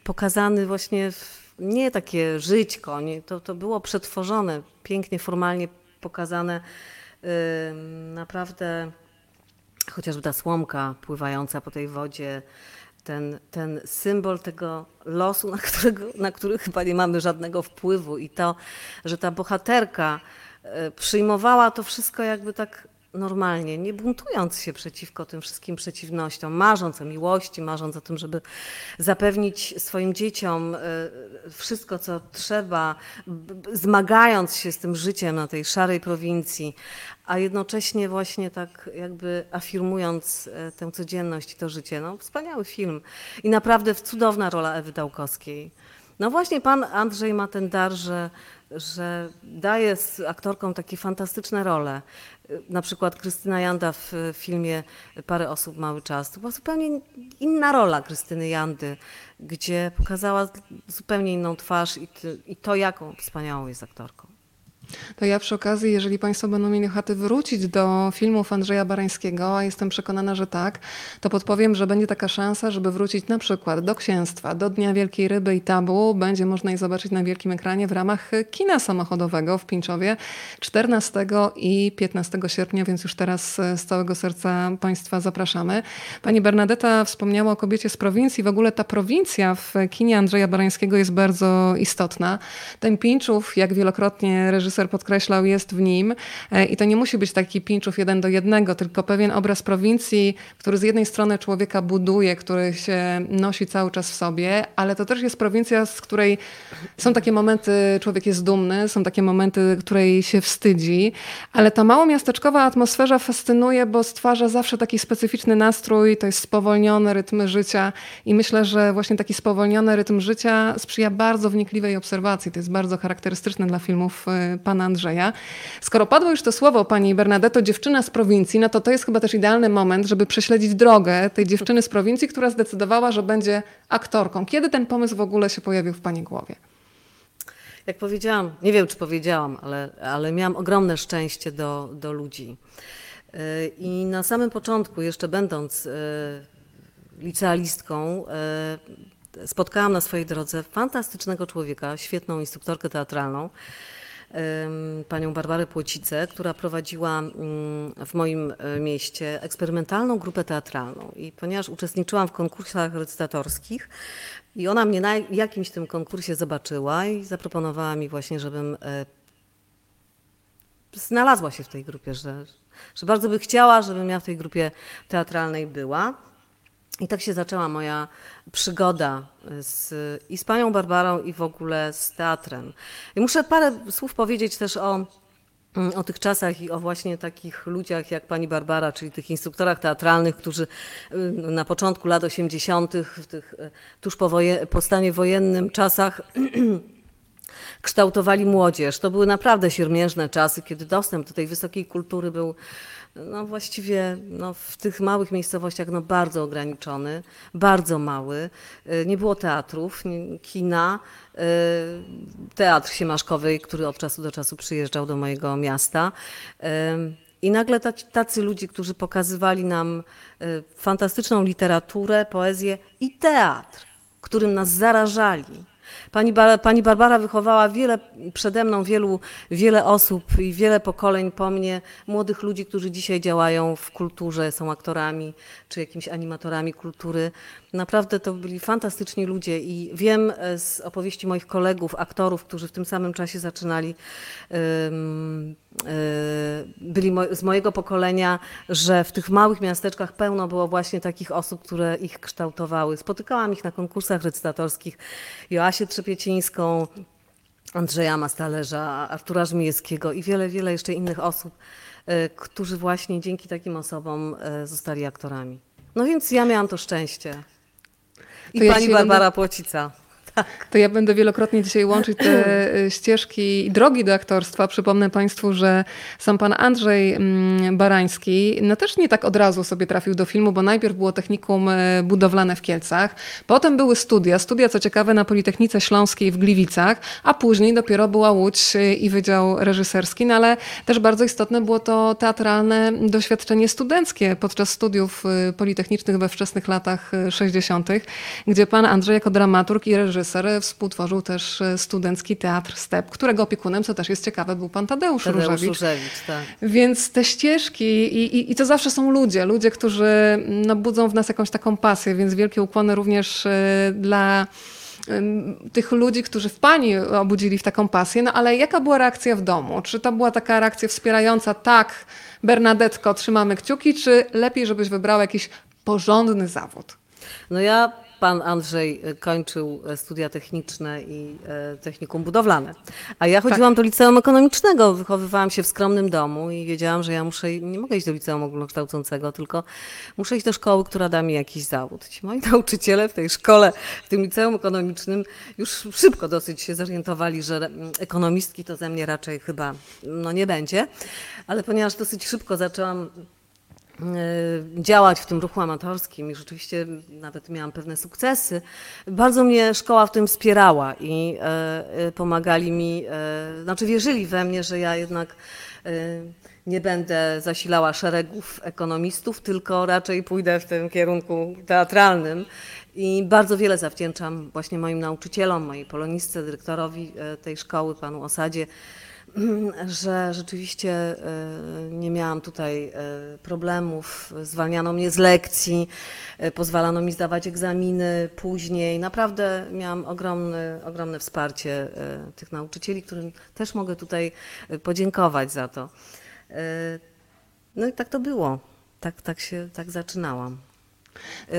pokazany właśnie w, nie takie żyćko, nie, to, to było przetworzone, pięknie, formalnie pokazane. Ym, Naprawdę chociażby ta słomka pływająca po tej wodzie, ten, ten symbol tego losu, na, którego, na który chyba nie mamy żadnego wpływu i to, że ta bohaterka przyjmowała to wszystko jakby tak normalnie, nie buntując się przeciwko tym wszystkim przeciwnościom, marząc o miłości, marząc o tym, żeby zapewnić swoim dzieciom e, wszystko, co trzeba, zmagając się z tym życiem na tej szarej prowincji, a jednocześnie właśnie tak jakby afirmując e, tę codzienność i to życie. No, wspaniały film i naprawdę cudowna rola Ewy Dałkowskiej. No właśnie pan Andrzej ma ten dar, że, że daje aktorkom takie fantastyczne role. Na przykład Krystyna Janda w filmie Parę osób mały czas. To była zupełnie inna rola Krystyny Jandy, gdzie pokazała zupełnie inną twarz i, i to, jaką wspaniałą jest aktorką. To ja przy okazji, jeżeli Państwo będą mieli ochotę wrócić do filmów Andrzeja Barańskiego, a jestem przekonana, że tak, to podpowiem, że będzie taka szansa, żeby wrócić na przykład do Księstwa, do Dnia Wielkiej Ryby i Tabu. Będzie można je zobaczyć na wielkim ekranie w ramach kina samochodowego w Pińczowie 14 i 15 sierpnia, więc już teraz z całego serca Państwa zapraszamy. Pani Bernadetta wspomniała o kobiecie z prowincji. W ogóle ta prowincja w kinie Andrzeja Barańskiego jest bardzo istotna. Ten Pińczów, jak wielokrotnie reżyser podkreślał, jest w nim. E, I to nie musi być taki pinczów jeden do jednego, tylko pewien obraz prowincji, który z jednej strony człowieka buduje, który się nosi cały czas w sobie, ale to też jest prowincja, z której są takie momenty, człowiek jest dumny, są takie momenty, której się wstydzi, ale ta mało miasteczkowa atmosfera fascynuje, bo stwarza zawsze taki specyficzny nastrój, to jest spowolniony rytm życia i myślę, że właśnie taki spowolniony rytm życia sprzyja bardzo wnikliwej obserwacji. To jest bardzo charakterystyczne dla filmów e, pana Andrzeja. Skoro padło już to słowo pani Bernadetto, dziewczyna z prowincji, no to to jest chyba też idealny moment, żeby prześledzić drogę tej dziewczyny z prowincji, która zdecydowała, że będzie aktorką. Kiedy ten pomysł w ogóle się pojawił w pani głowie? Jak powiedziałam, nie wiem czy powiedziałam, ale, ale miałam ogromne szczęście do, do ludzi. E, I na samym początku, jeszcze będąc e, licealistką, e, spotkałam na swojej drodze fantastycznego człowieka, świetną instruktorkę teatralną, panią Barbarę Płocicę, która prowadziła mm, w moim e, mieście eksperymentalną grupę teatralną. I ponieważ uczestniczyłam w konkursach recytatorskich, i ona mnie na jakimś tym konkursie zobaczyła i zaproponowała mi właśnie, żebym e, znalazła się w tej grupie, że, że bardzo by chciała, żebym ja w tej grupie teatralnej była. I tak się zaczęła moja przygoda z, i z panią Barbarą, i w ogóle z teatrem. I muszę parę słów powiedzieć też o, o tych czasach i o właśnie takich ludziach jak pani Barbara, czyli tych instruktorach teatralnych, którzy y, na początku lat 80., w tych y, tuż po, woje, po stanie wojennym czasach kształtowali młodzież. To były naprawdę siermiężne czasy, kiedy dostęp do tej wysokiej kultury był no właściwie no, w tych małych miejscowościach no, bardzo ograniczony, bardzo mały. Y, nie było teatrów, kina, y, teatr siemaszkowy, który od czasu do czasu przyjeżdżał do mojego miasta. Y, I nagle tacy ludzie, którzy pokazywali nam fantastyczną literaturę, poezję i teatr, którym nas zarażali, Pani, pani Barbara wychowała wiele, przede mną wielu, wiele osób i wiele pokoleń po mnie, młodych ludzi, którzy dzisiaj działają w kulturze, są aktorami czy jakimiś animatorami kultury. Naprawdę to byli fantastyczni ludzie i wiem e, z opowieści moich kolegów, aktorów, którzy w tym samym czasie zaczynali, byli z mojego pokolenia, że w tych małych miasteczkach pełno było właśnie takich osób, które ich kształtowały. Spotykałam ich na konkursach recytatorskich. Joasię Trzepiecińską, Andrzeja Mastalerza, Artura Żmijewskiego i wiele, wiele jeszcze innych osób, e, którzy właśnie dzięki takim osobom zostali aktorami. No więc ja miałam to szczęście. I to pani ja Barbara będę... Płocica. To ja będę wielokrotnie dzisiaj łączyć te y, ścieżki i drogi do aktorstwa. Przypomnę Państwu, że sam pan Andrzej mm, Barański no też nie tak od razu sobie trafił do filmu, bo najpierw było technikum y, budowlane w Kielcach, potem były studia, studia co ciekawe na Politechnice Śląskiej w Gliwicach, a później dopiero była Łódź y, i Wydział Reżyserski, no ale też bardzo istotne było to teatralne doświadczenie studenckie podczas studiów politechnicznych we wczesnych latach 60., gdzie pan Andrzej jako dramaturg i reżyser reżyser, współtworzył też e, studencki teatr Step, którego opiekunem, co też jest ciekawe, był pan Tadeusz, Tadeusz Różewicz. Różewicz, tak. Więc te ścieżki i, i, i to zawsze są ludzie, ludzie, którzy no, budzą w nas jakąś taką pasję, więc wielkie ukłony również e, dla tych ludzi, którzy w pani obudzili w taką pasję. No ale jaka była reakcja w domu? Czy to była taka reakcja wspierająca, tak, Bernadetko, trzymamy kciuki, czy lepiej, żebyś wybrała jakiś porządny zawód? No ja, pan Andrzej e, kończył e, studia techniczne i e, technikum budowlane, a ja chodziłam do liceum ekonomicznego, wychowywałam się w skromnym domu i wiedziałam, że ja muszę, nie mogę iść do liceum ogólnokształcącego, tylko muszę iść do szkoły, która da mi jakiś zawód. Ci moi nauczyciele w tej szkole, w tym liceum ekonomicznym już szybko dosyć się zorientowali, że mm, ekonomistki to ze mnie raczej chyba no, nie będzie, ale ponieważ dosyć szybko zaczęłam działać w tym ruchu amatorskim i rzeczywiście nawet miałam pewne sukcesy. Bardzo mnie szkoła w tym wspierała i e, e, pomagali mi, e, znaczy wierzyli we mnie, że ja jednak e, nie będę zasilała szeregów ekonomistów, tylko raczej pójdę w tym kierunku teatralnym. I bardzo wiele zawdzięczam właśnie moim nauczycielom, mojej polonistce, dyrektorowi e, tej szkoły, panu Osadzie, że rzeczywiście e, nie miałam tutaj e, problemów. Zwalniano mnie z lekcji, e, pozwalano mi zdawać egzaminy później. Naprawdę miałam ogromne, ogromne wsparcie tych nauczycieli, którym też mogę tutaj podziękować za to. No i tak to było. Tak, tak się tak zaczynałam.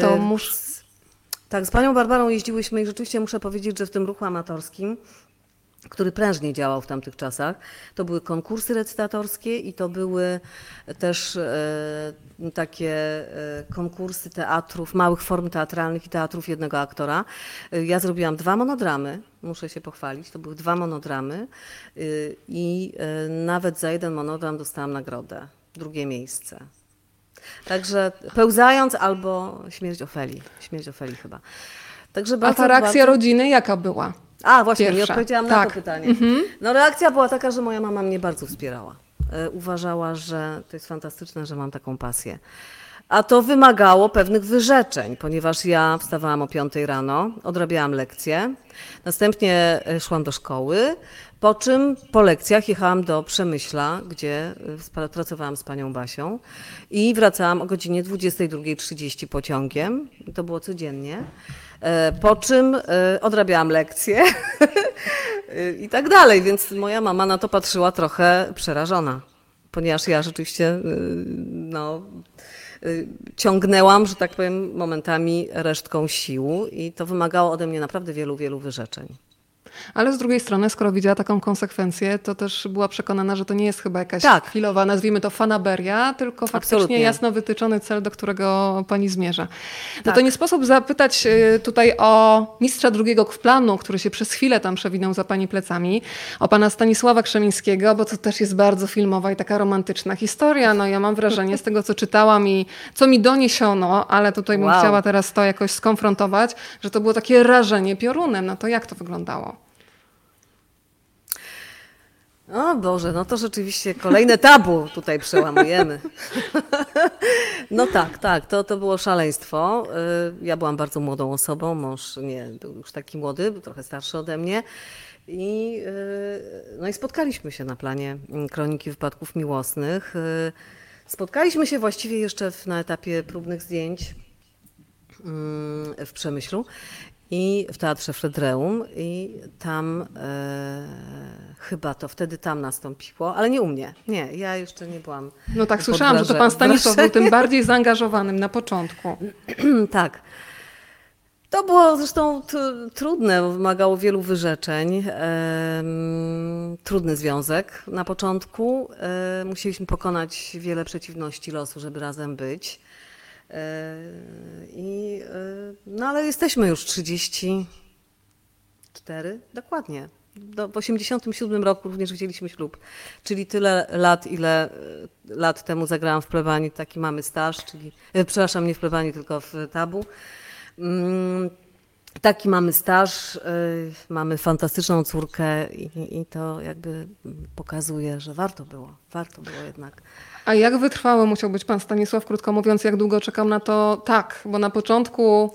To E, mus... tak, z panią Barbarą jeździłyśmy i rzeczywiście muszę powiedzieć, że w tym ruchu amatorskim, który prężnie działał w tamtych czasach, to były konkursy recytatorskie i to były też e, takie e, konkursy teatrów, małych form teatralnych i teatrów jednego aktora. E, Ja zrobiłam dwa monodramy, muszę się pochwalić, to były dwa monodramy i nawet za jeden monodram dostałam nagrodę, drugie miejsce. Także pełzając albo śmierć Ofeli. Śmierć Ofeli chyba. Także A bardzo, ta reakcja bardzo... rodziny jaka była? A, właśnie, nie Pierwsza. odpowiedziałam na Tak. to pytanie. No reakcja była taka, że moja mama mnie bardzo wspierała. E, Uważała, że to jest fantastyczne, że mam taką pasję. A to wymagało pewnych wyrzeczeń, ponieważ ja wstawałam o 5 rano, odrabiałam lekcje, następnie e, szłam do szkoły, po czym po lekcjach jechałam do Przemyśla, gdzie e, pracowałam z panią Basią i wracałam o godzinie 22.30 pociągiem. To było codziennie. E, Po czym e, odrabiałam lekcje i tak dalej, więc moja mama na to patrzyła trochę przerażona, ponieważ ja rzeczywiście y, no, ciągnęłam, że tak powiem, momentami resztką sił i to wymagało ode mnie naprawdę wielu, wielu wyrzeczeń. Ale z drugiej strony, skoro widziała taką konsekwencję, to też była przekonana, że to nie jest chyba jakaś Tak. chwilowa, nazwijmy to fanaberia, tylko faktycznie Absolutnie. jasno wytyczony cel, do którego pani zmierza. No Tak. to nie sposób zapytać y, tutaj o mistrza drugiego planu, który się przez chwilę tam przewinął za pani plecami, o pana Stanisława Krzemińskiego, bo to też jest bardzo filmowa i taka romantyczna historia. No ja mam wrażenie z tego, co czytałam i co mi doniesiono, ale tutaj bym Wow. chciała teraz to jakoś skonfrontować, że to było takie rażenie piorunem. No to jak to wyglądało? O Boże, no to rzeczywiście kolejne tabu tutaj przełamujemy. No tak, tak, to, to było szaleństwo. Y, Ja byłam bardzo młodą osobą, mąż nie był już taki młody, był trochę starszy ode mnie. I, y, no i spotkaliśmy się na planie Kroniki Wypadków Miłosnych. Y, Spotkaliśmy się właściwie jeszcze na etapie próbnych zdjęć mm, w Przemyślu i w Teatrze Fredreum i tam e, chyba to wtedy tam nastąpiło, ale nie u mnie. Nie, ja jeszcze nie byłam. No tak, słyszałam, że to pan Stanisław był tym bardziej zaangażowanym na początku. tak. To było zresztą trudne, wymagało wielu wyrzeczeń. Trudny związek na początku. E, musieliśmy pokonać wiele przeciwności losu, żeby razem być. E, I, e, no ale jesteśmy już 34, dokładnie. Do, w 87 roku również wzięliśmy ślub, czyli tyle lat, ile e, lat temu zagrałam w plebanii, taki mamy staż, czyli, przepraszam, nie w plebanii, tylko w tabu. Mm, Taki mamy staż, mamy fantastyczną córkę i, i to jakby pokazuje, że warto było, warto było jednak. A jak wytrwały musiał być pan Stanisław, krótko mówiąc, jak długo czekał na to tak? Bo na początku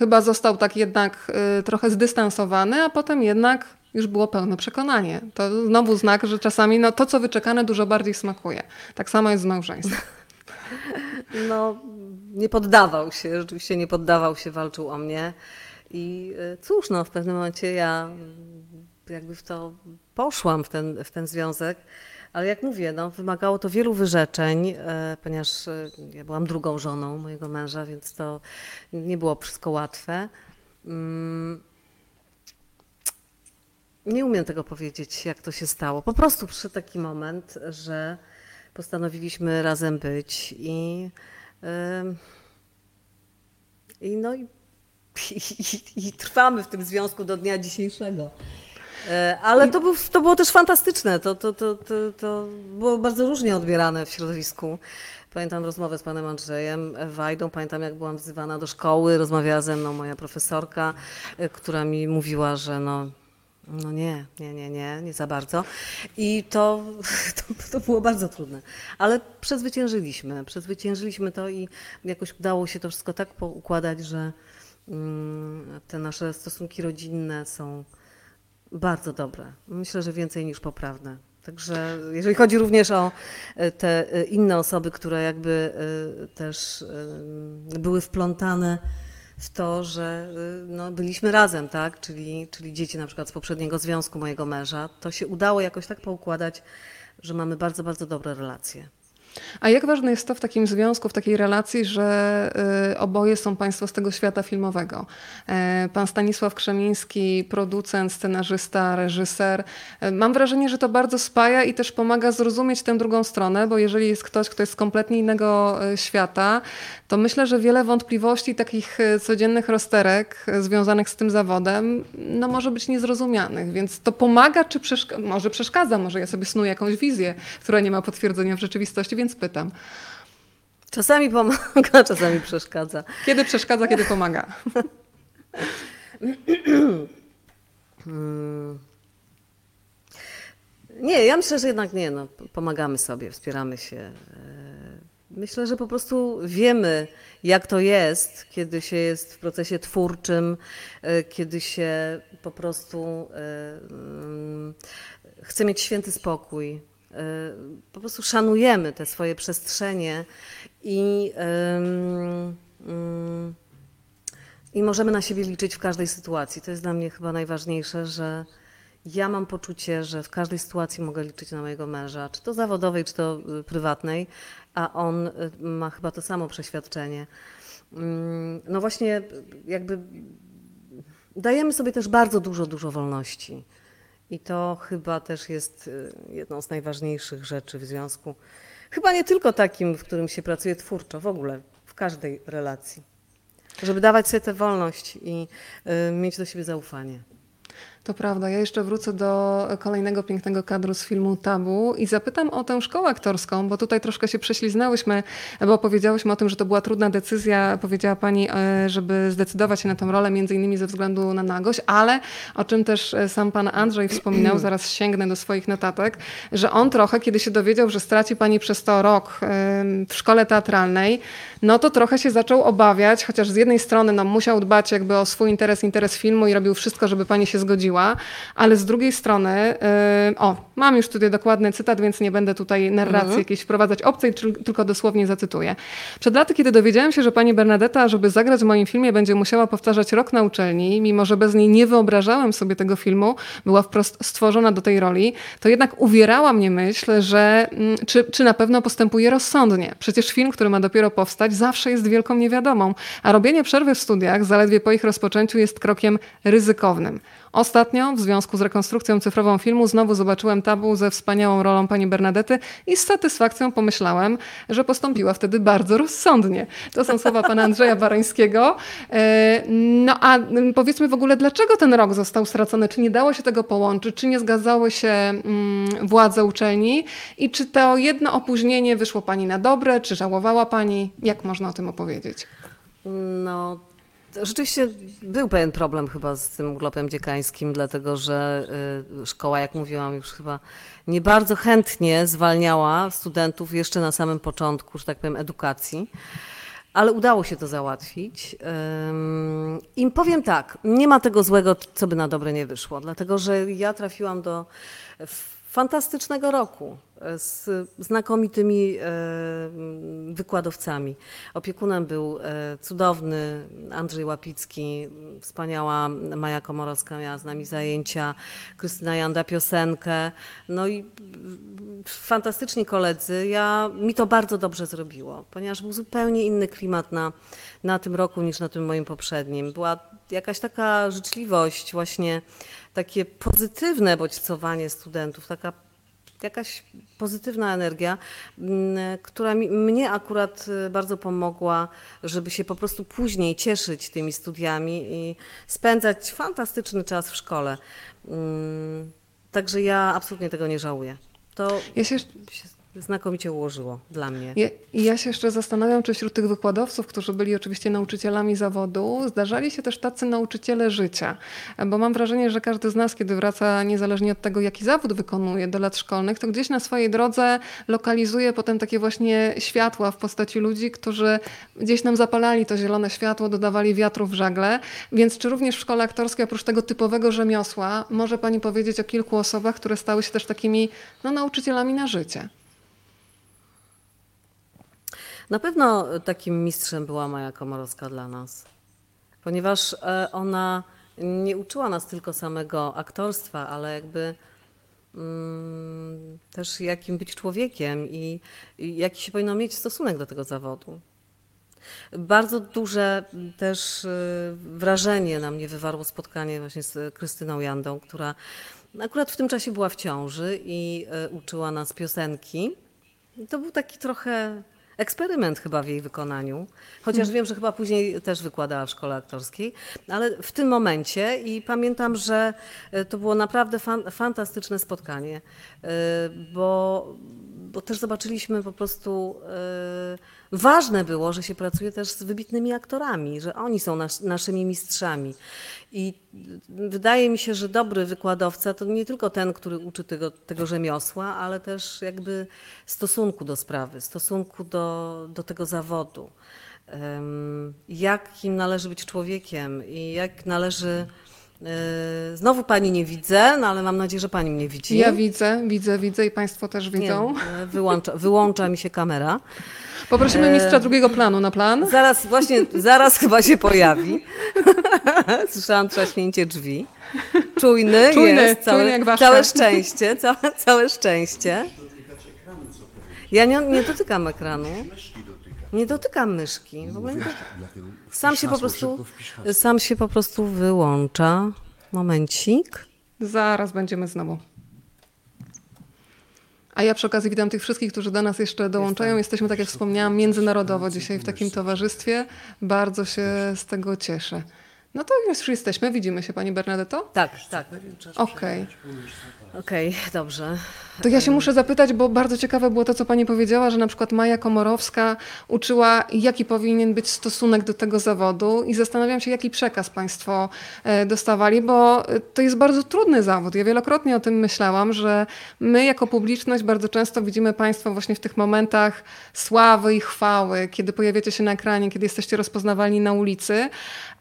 Chyba został tak jednak y, trochę zdystansowany, a potem jednak już było pełne przekonanie. To znowu znak, że czasami no, to, co wyczekane, dużo bardziej smakuje. Tak samo jest z małżeństwem. No, nie poddawał się, rzeczywiście nie poddawał się, walczył o mnie. I y, cóż, no, w pewnym momencie ja y, jakby w to poszłam, w ten, w ten związek. Ale jak mówię, no, wymagało to wielu wyrzeczeń, e, ponieważ e, ja byłam drugą żoną mojego męża, więc to nie było wszystko łatwe. Mm, nie umiem tego powiedzieć, jak to się stało. Po prostu przyszedł taki moment, że postanowiliśmy razem być i, i no i, i, i trwamy w tym związku do dnia dzisiejszego. E, ale to, był, to było też fantastyczne. To, to, to, to, to było bardzo różnie odbierane w środowisku. Pamiętam rozmowę z panem Andrzejem Wajdą, pamiętam jak byłam wzywana do szkoły, rozmawiała ze mną moja profesorka, e, która mi mówiła, że no, no nie, nie, nie, nie, nie za bardzo. I to, to, to, było bardzo trudne. Ale przezwyciężyliśmy, przezwyciężyliśmy to i jakoś udało się to wszystko tak poukładać, że mm, te nasze stosunki rodzinne są bardzo dobre. Myślę, że więcej niż poprawne. Także jeżeli chodzi również o e, te e, inne osoby, które jakby e, też były wplątane w to, że no, byliśmy razem, tak? Czyli, czyli dzieci na przykład z poprzedniego związku mojego męża, to się udało jakoś tak poukładać, że mamy bardzo, bardzo dobre relacje. A jak ważne jest to w takim związku, w takiej relacji, że y, oboje są Państwo z tego świata filmowego? E, pan Stanisław Krzemiński, producent, scenarzysta, reżyser. E, mam wrażenie, że to bardzo spaja i też pomaga zrozumieć tę drugą stronę, bo jeżeli jest ktoś, kto jest z kompletnie innego e, świata, to myślę, że wiele wątpliwości, takich codziennych rozterek związanych z tym zawodem, no może być niezrozumianych. Więc to pomaga, czy przeszk- może przeszkadza? Może ja sobie snuję jakąś wizję, która nie ma potwierdzenia w rzeczywistości więc pytam. Czasami pomaga, czasami przeszkadza. Kiedy przeszkadza, kiedy pomaga? Nie, ja myślę, że jednak nie. No, pomagamy sobie, wspieramy się. E, myślę, że po prostu wiemy, jak to jest, kiedy się jest w procesie twórczym, e, kiedy się po prostu e, mm, chce mieć święty spokój, po prostu szanujemy te swoje przestrzenie i, i możemy na siebie liczyć w każdej sytuacji. To jest dla mnie chyba najważniejsze, że ja mam poczucie, że w każdej sytuacji mogę liczyć na mojego męża, czy to zawodowej, czy to y, prywatnej, a on y, ma chyba to samo przeświadczenie. No właśnie, jakby dajemy sobie też bardzo dużo, dużo wolności. I to chyba też jest y, jedną z najważniejszych rzeczy w związku. Chyba nie tylko takim, w którym się pracuje twórczo, w ogóle w każdej relacji. Żeby dawać sobie tę wolność i y, mieć do siebie zaufanie. To prawda. Ja jeszcze wrócę do kolejnego pięknego kadru z filmu Tabu i zapytam o tę szkołę aktorską, bo tutaj troszkę się prześliznałyśmy, bo powiedziałyśmy o tym, że to była trudna decyzja, powiedziała pani, e, żeby zdecydować się na tę rolę, między innymi ze względu na nagość, ale o czym też e, sam pan Andrzej wspominał, zaraz sięgnę do swoich notatek, że on trochę, kiedy się dowiedział, że straci pani przez to rok w szkole teatralnej, no to trochę się zaczął obawiać, chociaż z jednej strony no, musiał dbać jakby o swój interes, interes filmu i robił wszystko, żeby pani się zgodziła, ale z drugiej strony, yy, o, mam już tutaj dokładny cytat, więc nie będę tutaj narracji mhm. jakiejś wprowadzać obcej, tylko dosłownie zacytuję. Przed laty, kiedy dowiedziałem się, że pani Bernadetta, żeby zagrać w moim filmie, będzie musiała powtarzać rok na uczelni, mimo że bez niej nie wyobrażałem sobie tego filmu, była wprost stworzona do tej roli, to jednak uwierała mnie myśl, że mm, czy, czy na pewno postępuje rozsądnie. Przecież film, który ma dopiero powstać, zawsze jest wielką niewiadomą, a robienie przerwy w studiach zaledwie po ich rozpoczęciu jest krokiem ryzykownym. Ostatnio, w związku z rekonstrukcją cyfrową filmu, znowu zobaczyłem tabu ze wspaniałą rolą pani Bernadety i z satysfakcją pomyślałem, że postąpiła wtedy bardzo rozsądnie. To są słowa pana Andrzeja Barańskiego. E, no a powiedzmy w ogóle, dlaczego ten rok został stracony? Czy nie dało się tego połączyć? Czy nie zgadzały się mm, władze uczelni? I czy to jedno opóźnienie wyszło pani na dobre? Czy żałowała pani? Jak można o tym opowiedzieć? No, Rzeczywiście był pewien problem chyba z tym globem dziekańskim, dlatego że y, szkoła, jak mówiłam, już chyba nie bardzo chętnie zwalniała studentów jeszcze na samym początku, że tak powiem, edukacji. ale udało się to załatwić. I powiem tak, nie ma tego złego, co by na dobre nie wyszło, dlatego że ja trafiłam do fantastycznego roku z znakomitymi e, wykładowcami. Opiekunem był e, cudowny Andrzej Łapicki, wspaniała Maja Komorowska miała z nami zajęcia, Krystyna Janda piosenkę, no i fantastyczni koledzy. Ja, mi to bardzo dobrze zrobiło, ponieważ był zupełnie inny klimat na, na tym roku niż na tym moim poprzednim. Była jakaś taka życzliwość, właśnie takie pozytywne bodźcowanie studentów, taka jakaś pozytywna energia, mm, która mi, mnie akurat y, bardzo pomogła, żeby się po prostu później cieszyć tymi studiami i spędzać fantastyczny czas w szkole. Mm, także ja absolutnie tego nie żałuję. To ja się znakomicie ułożyło dla mnie. Ja, ja się jeszcze zastanawiam, czy wśród tych wykładowców, którzy byli oczywiście nauczycielami zawodu, zdarzali się też tacy nauczyciele życia. Bo mam wrażenie, że każdy z nas, kiedy wraca, niezależnie od tego, jaki zawód wykonuje do lat szkolnych, to gdzieś na swojej drodze lokalizuje potem takie właśnie światła w postaci ludzi, którzy gdzieś nam zapalali to zielone światło, dodawali wiatru w żagle. Więc czy również w szkole aktorskiej, oprócz tego typowego rzemiosła, może Pani powiedzieć o kilku osobach, które stały się też takimi no, nauczycielami na życie? Na pewno takim mistrzem była Maja Komorowska dla nas, ponieważ e, ona nie uczyła nas tylko samego aktorstwa, ale jakby mm, też jakim być człowiekiem i, i jaki się powinno mieć stosunek do tego zawodu. Bardzo duże też e, wrażenie na mnie wywarło spotkanie właśnie z Krystyną Jandą, która akurat w tym czasie była w ciąży i e, uczyła nas piosenki. To był taki trochę eksperyment chyba w jej wykonaniu, chociaż hmm. wiem, że chyba później też wykładała w szkole aktorskiej, ale w tym momencie i pamiętam, że e, to było naprawdę fan, fantastyczne spotkanie, e, bo, bo też zobaczyliśmy po prostu e, ważne było, że się pracuje też z wybitnymi aktorami, że oni są nas, naszymi mistrzami. I wydaje mi się, że dobry wykładowca to nie tylko ten, który uczy tego, tego rzemiosła, ale też jakby stosunku do sprawy, stosunku do, do tego zawodu. Jakim należy być człowiekiem i jak należy. E, znowu pani nie widzę, no ale mam nadzieję, że pani mnie widzi. Ja widzę, widzę, widzę i państwo też widzą. Nie, wyłącza, wyłącza mi się kamera. Poprosimy e, mistrza drugiego planu na plan. Zaraz, właśnie, zaraz chyba się pojawi. Słyszałam trzaśnięcie drzwi. Czujny, czujny jest, całe, czujny jak całe szczęście, całe, całe szczęście. Ja nie, nie dotykam ekranu. Nie dotykam myszki. W ogóle nie sam się po prostu, sam się po prostu wyłącza. Momencik. Zaraz będziemy znowu. A ja przy okazji witam tych wszystkich, którzy do nas jeszcze dołączają. Jesteśmy, tak jak wspomniałam, międzynarodowo dzisiaj w takim towarzystwie. Bardzo się z tego cieszę. No to już jesteśmy. Widzimy się, Pani Bernadetto? Tak, tak. Okej. Okay. Okej, dobrze. To ja się muszę zapytać, bo bardzo ciekawe było to, co Pani powiedziała, że na przykład Maja Komorowska uczyła, jaki powinien być stosunek do tego zawodu i zastanawiam się, jaki przekaz Państwo e, dostawali, bo e, to jest bardzo trudny zawód. Ja wielokrotnie o tym myślałam, że my jako publiczność bardzo często widzimy Państwo właśnie w tych momentach sławy i chwały, kiedy pojawiacie się na ekranie, kiedy jesteście rozpoznawalni na ulicy,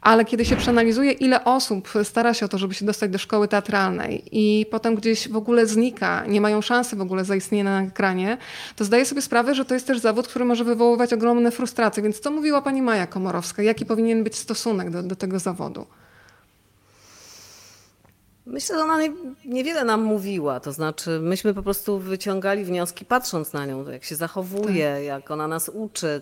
ale kiedy się przeanalizuje, ile osób stara się o to, żeby się dostać do szkoły teatralnej i potem gdzieś w ogóle znika, nie mają szansy w ogóle zaistnienia na ekranie, to zdaję sobie sprawę, że to jest też zawód, który może wywoływać ogromne frustracje. Więc co mówiła pani Maja Komorowska? Jaki powinien być stosunek do, do tego zawodu? Myślę, że ona niewiele nam mówiła, to znaczy myśmy po prostu wyciągali wnioski patrząc na nią, jak się zachowuje, tak. jak ona nas uczy,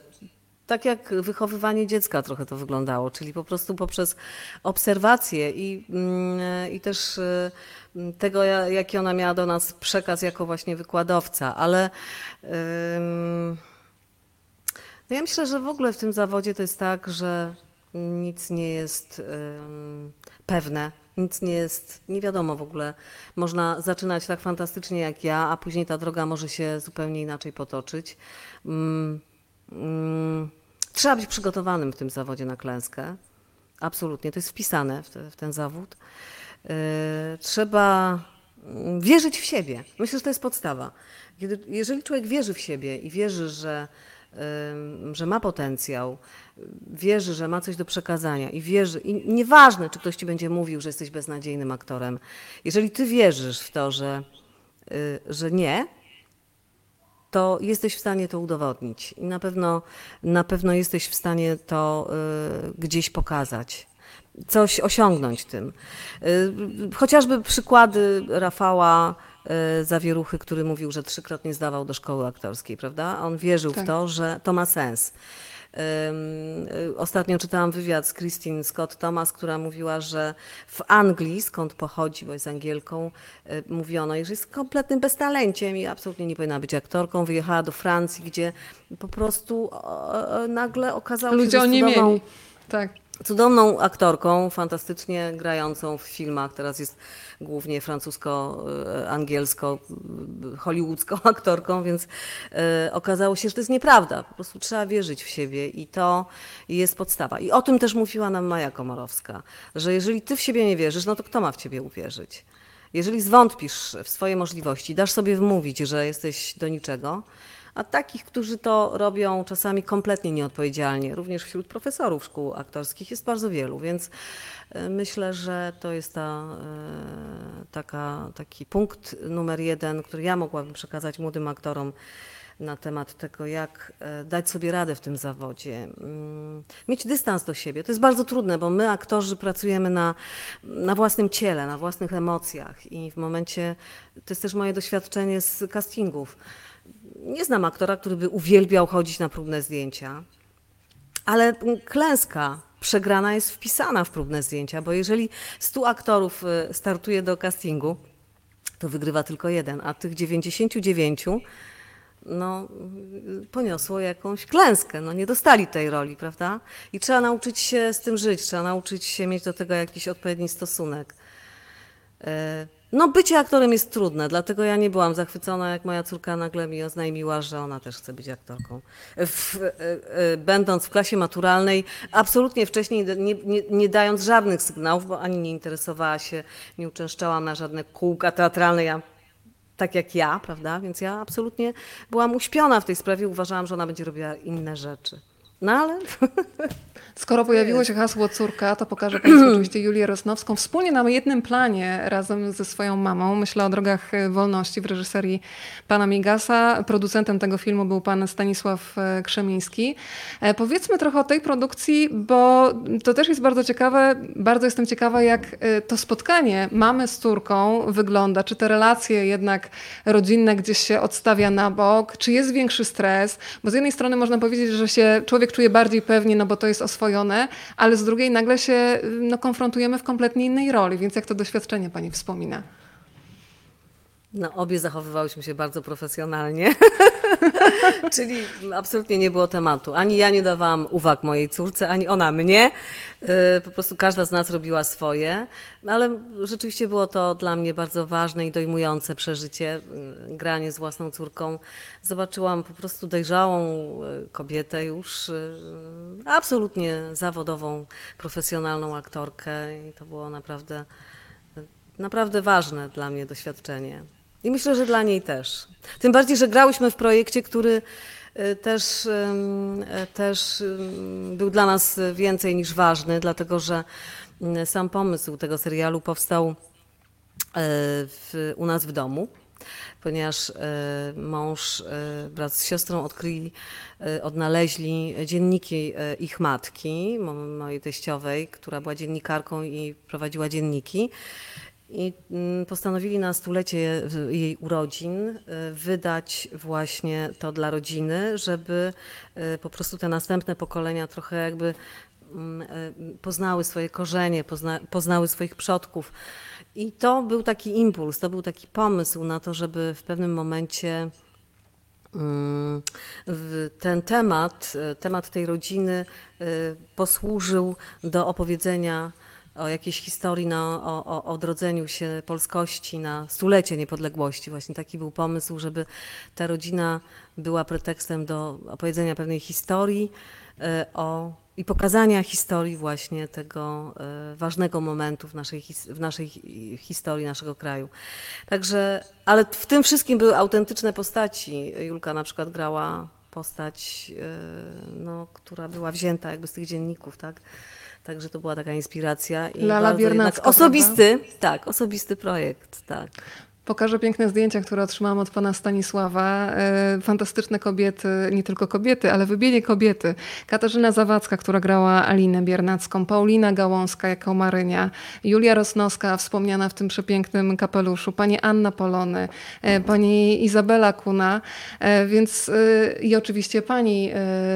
tak jak wychowywanie dziecka trochę to wyglądało, czyli po prostu poprzez obserwacje i, mm, i też y, tego, jaki ona miała do nas przekaz jako właśnie wykładowca, ale no ja myślę, że w ogóle w tym zawodzie to jest tak, że nic nie jest pewne, nic nie jest, nie wiadomo w ogóle. Można zaczynać tak fantastycznie jak ja, a później ta droga może się zupełnie inaczej potoczyć. Mm, mm, trzeba być przygotowanym w tym zawodzie na klęskę. Absolutnie, to jest wpisane w, te, w ten zawód. Yy, trzeba mm, wierzyć w siebie. Myślę, że to jest podstawa. Kiedy, jeżeli człowiek wierzy w siebie i wierzy, że ym, że ma potencjał, wierzy, że ma coś do przekazania i wierzy, i nieważne, czy ktoś ci będzie mówił, że jesteś beznadziejnym aktorem, jeżeli ty wierzysz w to, że, y, że nie, to jesteś w stanie to udowodnić i na pewno, na pewno jesteś w stanie to y, gdzieś pokazać. Coś osiągnąć tym. Y, chociażby przykłady Rafała y, Zawieruchy, który mówił, że trzykrotnie zdawał do szkoły aktorskiej, prawda? On wierzył Tak. w to, że to ma sens. Y, Ostatnio czytałam wywiad z Christine Scott Thomas, która mówiła, że w Anglii, skąd pochodzi, bo jest Angielką, y, mówiono, że jest kompletnym beztalenciem i absolutnie nie powinna być aktorką. Wyjechała do Francji, gdzie po prostu nagle okazało się, Ludzie że o nie mieli. Tak. Cudowną aktorką, fantastycznie grającą w filmach. Teraz jest głównie francusko-angielsko, hollywoodzką aktorką, więc e, okazało się, że to jest nieprawda. Po prostu trzeba wierzyć w siebie i to jest podstawa. I o tym też mówiła nam Maja Komorowska, że jeżeli ty w siebie nie wierzysz, no to kto ma w ciebie uwierzyć? Jeżeli zwątpisz w swoje możliwości, dasz sobie wmówić, że jesteś do niczego, a takich, którzy to robią czasami kompletnie nieodpowiedzialnie, również wśród profesorów szkół aktorskich jest bardzo wielu, więc e, myślę, że to jest ta, e, taka, taki punkt numer jeden, który ja mogłabym przekazać młodym aktorom na temat tego, jak e, dać sobie radę w tym zawodzie. Mm, Mieć dystans do siebie. To jest bardzo trudne, bo my, aktorzy, pracujemy na, na własnym ciele, na własnych emocjach i w momencie, to jest też moje doświadczenie z castingów. Nie znam aktora, który by uwielbiał chodzić na próbne zdjęcia, ale klęska przegrana jest wpisana w próbne zdjęcia, bo jeżeli 100 aktorów y, startuje do castingu, to wygrywa tylko jeden, a tych 99 no, y, poniosło jakąś klęskę, no, nie dostali tej roli, prawda? I trzeba nauczyć się z tym żyć, trzeba nauczyć się mieć do tego jakiś odpowiedni stosunek. No, bycie aktorem jest trudne, dlatego ja nie byłam zachwycona, jak moja córka nagle mi oznajmiła, że ona też chce być aktorką. W, e, e, będąc w klasie maturalnej, absolutnie wcześniej nie, nie, nie dając żadnych sygnałów, bo ani nie interesowała się, nie uczęszczała na żadne kółka teatralne, ja tak jak ja, prawda? Więc ja absolutnie byłam uśpiona w tej sprawie, uważałam, że ona będzie robiła inne rzeczy. No ale Skoro pojawiło się hasło córka, to pokażę Państwu oczywiście Julię Rosnowską wspólnie na jednym planie razem ze swoją mamą. Myślę o Drogach Wolności w reżyserii pana Migasa. Producentem tego filmu był pan Stanisław e, Krzemiński. E, Powiedzmy trochę o tej produkcji, bo to też jest bardzo ciekawe. Bardzo jestem ciekawa, jak e, to spotkanie mamy z córką wygląda. Czy te relacje jednak rodzinne gdzieś się odstawia na bok? Czy jest większy stres? Bo z jednej strony można powiedzieć, że się człowiek czuje bardziej pewnie, no bo to jest ale z drugiej nagle się no, konfrontujemy w kompletnie innej roli. Więc jak to doświadczenie pani wspomina? No, obie zachowywałyśmy się bardzo profesjonalnie, czyli absolutnie nie było tematu. Ani ja nie dawałam uwag mojej córce, ani ona mnie. Yy, Po prostu każda z nas robiła swoje, ale rzeczywiście było to dla mnie bardzo ważne i dojmujące przeżycie, yy, granie z własną córką. Zobaczyłam po prostu dojrzałą yy, kobietę już, absolutnie zawodową, profesjonalną aktorkę i to było naprawdę naprawdę ważne dla mnie doświadczenie. I myślę, że dla niej też. Tym bardziej, że grałyśmy w projekcie, który y, też, y, też był dla nas więcej niż ważny, dlatego że y, sam pomysł tego serialu powstał y, w, u nas w domu, ponieważ y, mąż wraz z siostrą odkryli, odnaleźli dzienniki ich matki, mo- mojej teściowej, która była dziennikarką i prowadziła dzienniki. I mm, postanowili na stulecie jej urodzin y, wydać właśnie to dla rodziny, żeby y, po prostu te następne pokolenia trochę jakby mm, y, poznały swoje korzenie, pozna, poznały swoich przodków. I to był taki impuls, to był taki pomysł na to, żeby w pewnym momencie Mm, ten temat, e, temat tej rodziny e, posłużył do opowiedzenia o jakiejś historii, na, o, o odrodzeniu się polskości na stulecie niepodległości. Właśnie taki był pomysł, żeby ta rodzina była pretekstem do opowiedzenia pewnej historii e, o, i pokazania historii właśnie tego e, ważnego momentu w naszej, w naszej hi- historii naszego kraju. Także, ale w tym wszystkim były autentyczne postaci. Julka na przykład grała postać, e, no, która była wzięta jakby z tych dzienników, tak? Także to była taka inspiracja. I Lala bardzo Osobisty, tak, osobisty projekt, tak. Pokażę piękne zdjęcia, które otrzymałam od pana Stanisława. E, Fantastyczne kobiety, nie tylko kobiety, ale wybienie kobiety. Katarzyna Zawadzka, która grała Alinę Biernacką, Paulina Gałąska jako Marynia, Julia Rosnowska, wspomniana w tym przepięknym kapeluszu, pani Anna Polony, e, pani Izabela Kuna, e, więc i oczywiście pani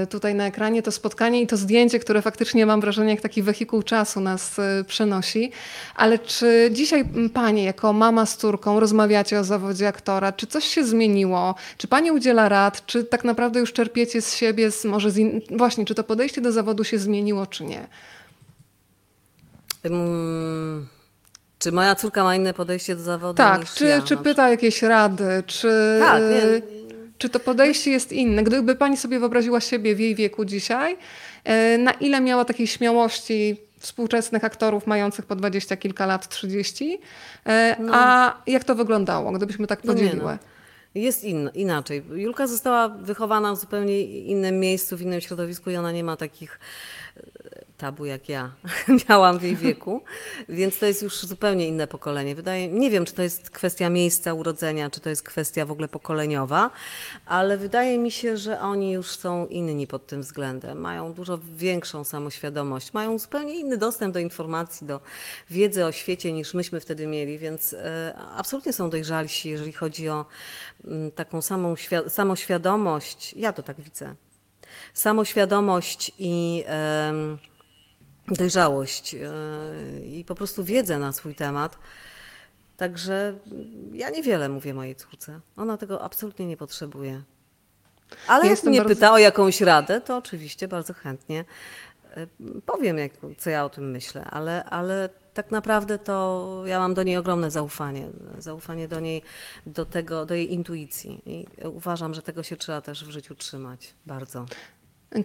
tutaj na ekranie to spotkanie i to zdjęcie, które faktycznie mam wrażenie, jak taki wehikuł czasu nas przenosi. Ale czy dzisiaj pani jako mama z córką rozmawiacie o zawodzie aktora? Czy coś się zmieniło? Czy pani udziela rad? Czy tak naprawdę już czerpiecie z siebie, z, może z in... właśnie, czy to podejście do zawodu się zmieniło, czy nie? Mm, czy moja córka ma inne podejście do zawodu Tak, czy, ja? czy na pyta jakieś rady, czy, Tak, nie. czy to podejście jest inne? Gdyby pani sobie wyobraziła siebie w jej wieku dzisiaj, y, na ile miała takiej śmiałości współczesnych aktorów mających po dwadzieścia kilka lat, 30, y, a jak to wyglądało, gdybyśmy tak No podzieliły? no. Jest in, inaczej. Julka została wychowana w zupełnie innym miejscu, w innym środowisku i ona nie ma takich e, tabu jak ja miałam w jej wieku, więc to jest już zupełnie inne pokolenie. Wydaje, nie wiem, czy to jest kwestia miejsca urodzenia, czy to jest kwestia w ogóle pokoleniowa, ale wydaje mi się, że oni już są inni pod tym względem. Mają dużo większą samoświadomość, mają zupełnie inny dostęp do informacji, do wiedzy o świecie niż myśmy wtedy mieli, więc e, absolutnie są dojrzalsi, jeżeli chodzi o mm, taką samą świa- samoświadomość. Ja to tak widzę. Samoświadomość i em, dojrzałość e, i po prostu wiedzę na swój temat. Także ja niewiele mówię mojej córce. Ona tego absolutnie nie potrzebuje. Ale Ja jak jestem mnie bardzo- pyta o jakąś radę, to oczywiście bardzo chętnie e, powiem, jak, co ja o tym myślę, ale, ale tak naprawdę to ja mam do niej ogromne zaufanie. Zaufanie do niej, do tego, do jej intuicji. I uważam, że tego się trzeba też w życiu trzymać bardzo.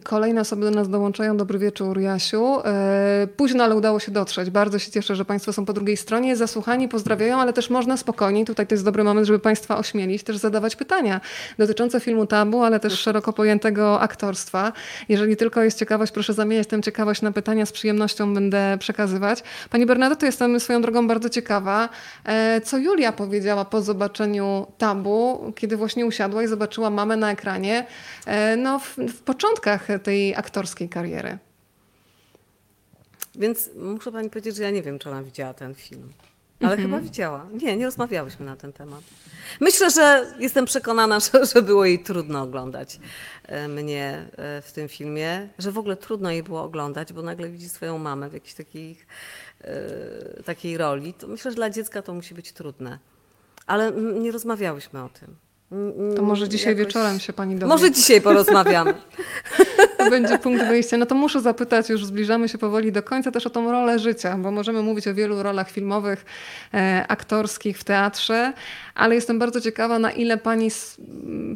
Kolejne osoby do nas dołączają. Dobry wieczór, Jasiu. E, Późno, ale udało się dotrzeć. Bardzo się cieszę, że Państwo są po drugiej stronie. Zasłuchani, pozdrawiają, ale też można spokojniej. Tutaj to jest dobry moment, żeby Państwa ośmielić, też zadawać pytania dotyczące filmu Tabu, ale też szeroko pojętego aktorstwa. Jeżeli tylko jest ciekawość, proszę zamieniać tę ciekawość na pytania. Z przyjemnością będę przekazywać. Pani Bernadetto, jestem swoją drogą bardzo ciekawa, e, co Julia powiedziała po zobaczeniu Tabu, kiedy właśnie usiadła i zobaczyła mamę na ekranie, e, no w, w początkach tej aktorskiej kariery. Więc muszę pani powiedzieć, że ja nie wiem, czy ona widziała ten film. Ale chyba widziała. Nie, nie rozmawiałyśmy na ten temat. Myślę, że jestem przekonana, że, że było jej trudno oglądać e, mnie e, w tym filmie, że w ogóle trudno jej było oglądać, bo nagle widzi swoją mamę w jakiejś takiej, takiej roli. To myślę, że dla dziecka to musi być trudne. Ale nie rozmawiałyśmy o tym. To może dzisiaj jakoś- wieczorem się pani dowie. Może dzisiaj porozmawiamy. To będzie punkt wyjścia. No to muszę zapytać, już zbliżamy się powoli do końca, też o tą rolę życia, bo możemy mówić o wielu rolach filmowych, e, aktorskich w teatrze, ale jestem bardzo ciekawa, na ile pani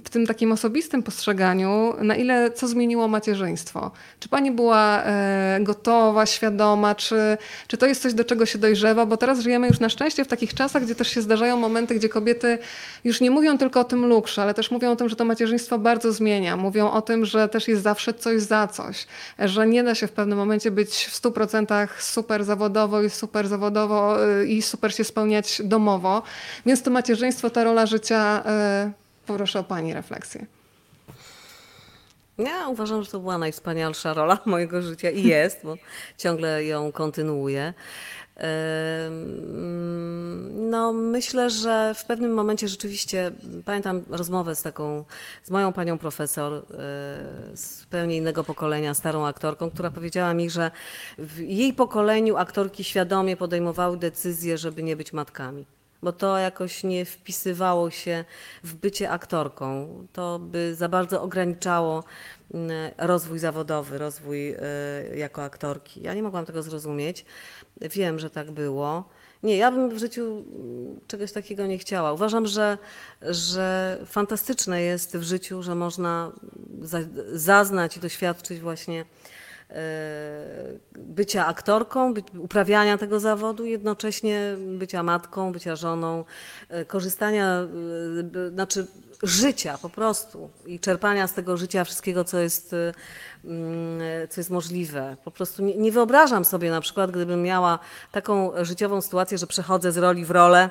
w tym takim osobistym postrzeganiu, na ile co zmieniło macierzyństwo? Czy pani była e, gotowa, świadoma, czy, czy to jest coś, do czego się dojrzewa? Bo teraz żyjemy już na szczęście w takich czasach, gdzie też się zdarzają momenty, gdzie kobiety już nie mówią tylko o tym luksze, ale też mówią o tym, że to macierzyństwo bardzo zmienia. Mówią o tym, że też jest zawsze coś za coś, że nie da się w pewnym momencie być w 100% super zawodowo i super zawodowo y, i super się spełniać domowo. Więc to macierzyństwo, ta rola życia, y, poproszę o pani refleksję. Ja uważam, że to była najwspanialsza rola mojego życia i jest, bo ciągle ją kontynuuję. No, myślę, że w pewnym momencie rzeczywiście pamiętam rozmowę z taką, z moją panią profesor e, z zupełnie innego pokolenia, starą aktorką, która powiedziała mi, że w jej pokoleniu aktorki świadomie podejmowały decyzję, żeby nie być matkami bo to jakoś nie wpisywało się w bycie aktorką. To by za bardzo ograniczało mm, rozwój zawodowy, rozwój y, jako aktorki. Ja nie mogłam tego zrozumieć. Wiem, że tak było. Nie, ja bym w życiu mm, czegoś takiego nie chciała. Uważam, że, że fantastyczne jest w życiu, że można za, zaznać i doświadczyć właśnie e, bycia aktorką, uprawiania tego zawodu, jednocześnie bycia matką, bycia żoną, e, korzystania, e, znaczy życia po prostu i czerpania z tego życia wszystkiego, co jest, mm, co jest możliwe. Po prostu nie, nie wyobrażam sobie na przykład, gdybym miała taką życiową sytuację, że przechodzę z roli w rolę,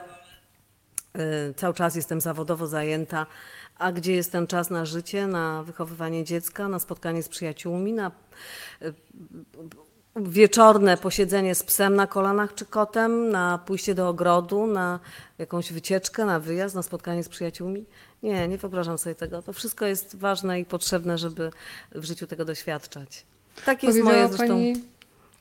cały czas jestem zawodowo zajęta, a gdzie jest ten czas na życie, na wychowywanie dziecka, na spotkanie z przyjaciółmi, na y, wieczorne posiedzenie z psem na kolanach czy kotem, na pójście do ogrodu, na jakąś wycieczkę, na wyjazd, na spotkanie z przyjaciółmi. Nie, nie wyobrażam sobie tego. To wszystko jest ważne i potrzebne, żeby w życiu tego doświadczać. Tak jest moje zresztą pani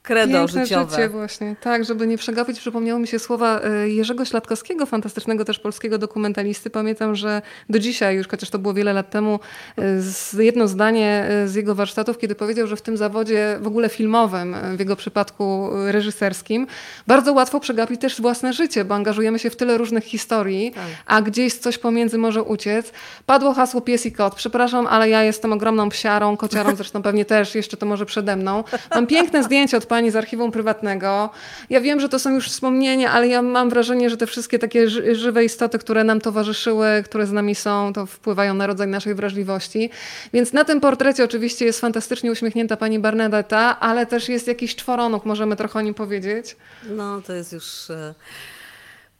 credo Piękne życiowe. życie właśnie, tak, żeby nie przegapić. Przypomniało mi się słowa e, Jerzego Śladkowskiego, fantastycznego też polskiego dokumentalisty. Pamiętam, że do dzisiaj, już chociaż to było wiele lat temu, e, z- jedno zdanie e, z jego warsztatów, kiedy powiedział, że w tym zawodzie w ogóle filmowym, w jego przypadku reżyserskim, bardzo łatwo przegapić też własne życie, bo angażujemy się w tyle różnych historii, Tak. a gdzieś coś pomiędzy może uciec. Padło hasło pies i kot. Przepraszam, ale ja jestem ogromną psiarą, kociarą zresztą pewnie też, jeszcze to może przede mną. Mam piękne zdjęcie od pani z archiwum prywatnego. Ja wiem, że to są już wspomnienia, ale ja mam wrażenie, że te wszystkie takie ży- żywe istoty, które nam towarzyszyły, które z nami są, to wpływają na rodzaj naszej wrażliwości. Więc na tym portrecie oczywiście jest fantastycznie uśmiechnięta pani Bernadetta, ale też jest jakiś czworonóg, możemy trochę o nim powiedzieć. No, to jest już.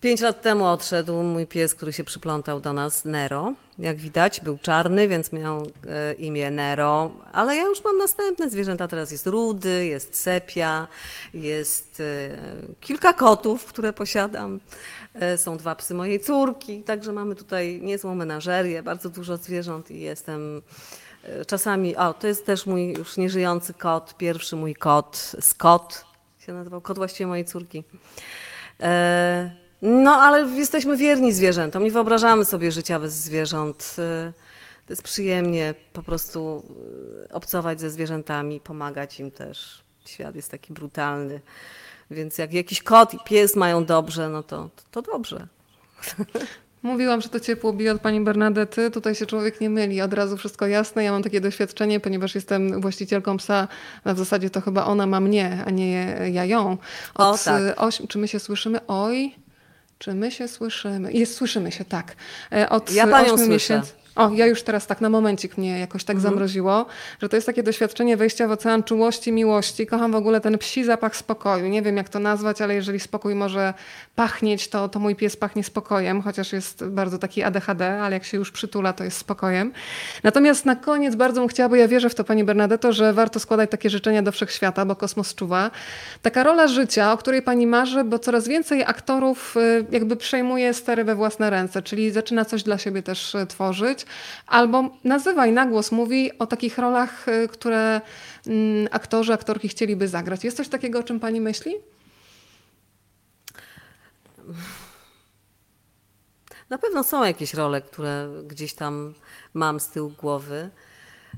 Pięć lat temu odszedł mój pies, który się przyplątał do nas, Nero. Jak widać, był czarny, więc miał e, imię Nero, ale ja już mam następne zwierzęta. Teraz jest rudy, jest sepia, jest e, kilka kotów, które posiadam. E, Są dwa psy mojej córki, także mamy tutaj niezłą menażerię, bardzo dużo zwierząt i jestem e, czasami. O, to jest też mój już nieżyjący kot, pierwszy mój kot, Scott się nazywał, kot właściwie mojej córki. E, No, ale jesteśmy wierni zwierzętom. Nie wyobrażamy sobie życia bez zwierząt. E, To jest przyjemnie po prostu e, obcować ze zwierzętami, pomagać im też. Świat jest taki brutalny. Więc jak jakiś kot i pies mają dobrze, no to, to dobrze. Mówiłam, że to ciepło bije od pani Bernadety. Tutaj się człowiek nie myli. Od razu wszystko jasne. Ja mam takie doświadczenie, ponieważ jestem właścicielką psa. W zasadzie to chyba ona ma mnie, a nie ja ją. O, Od tak. y, ośm, czy my się słyszymy? Oj, czy my się słyszymy? Jest, słyszymy się, tak. E, Od Ja panią słyszę. miesięcy. O, ja już teraz tak na momencik mnie jakoś tak Mhm. zamroziło, że to jest takie doświadczenie wejścia w ocean czułości, miłości. Kocham w ogóle ten psi zapach spokoju. Nie wiem jak to nazwać, ale jeżeli spokój może pachnieć, to, to mój pies pachnie spokojem, chociaż jest bardzo taki ADHD, ale jak się już przytula, to jest spokojem. Natomiast na koniec bardzo bym chciała, bo ja wierzę w to Pani Bernadetto, że warto składać takie życzenia do wszechświata, bo kosmos czuwa. Taka rola życia, o której Pani marzy, bo coraz więcej aktorów y, jakby przejmuje stery we własne ręce, czyli zaczyna coś dla siebie też y, tworzyć, albo nazywaj na głos, mówi o takich rolach, y, które mm, aktorzy, aktorki chcieliby zagrać. Jest coś takiego, o czym Pani myśli? Na pewno są jakieś role, które gdzieś tam mam z tyłu głowy,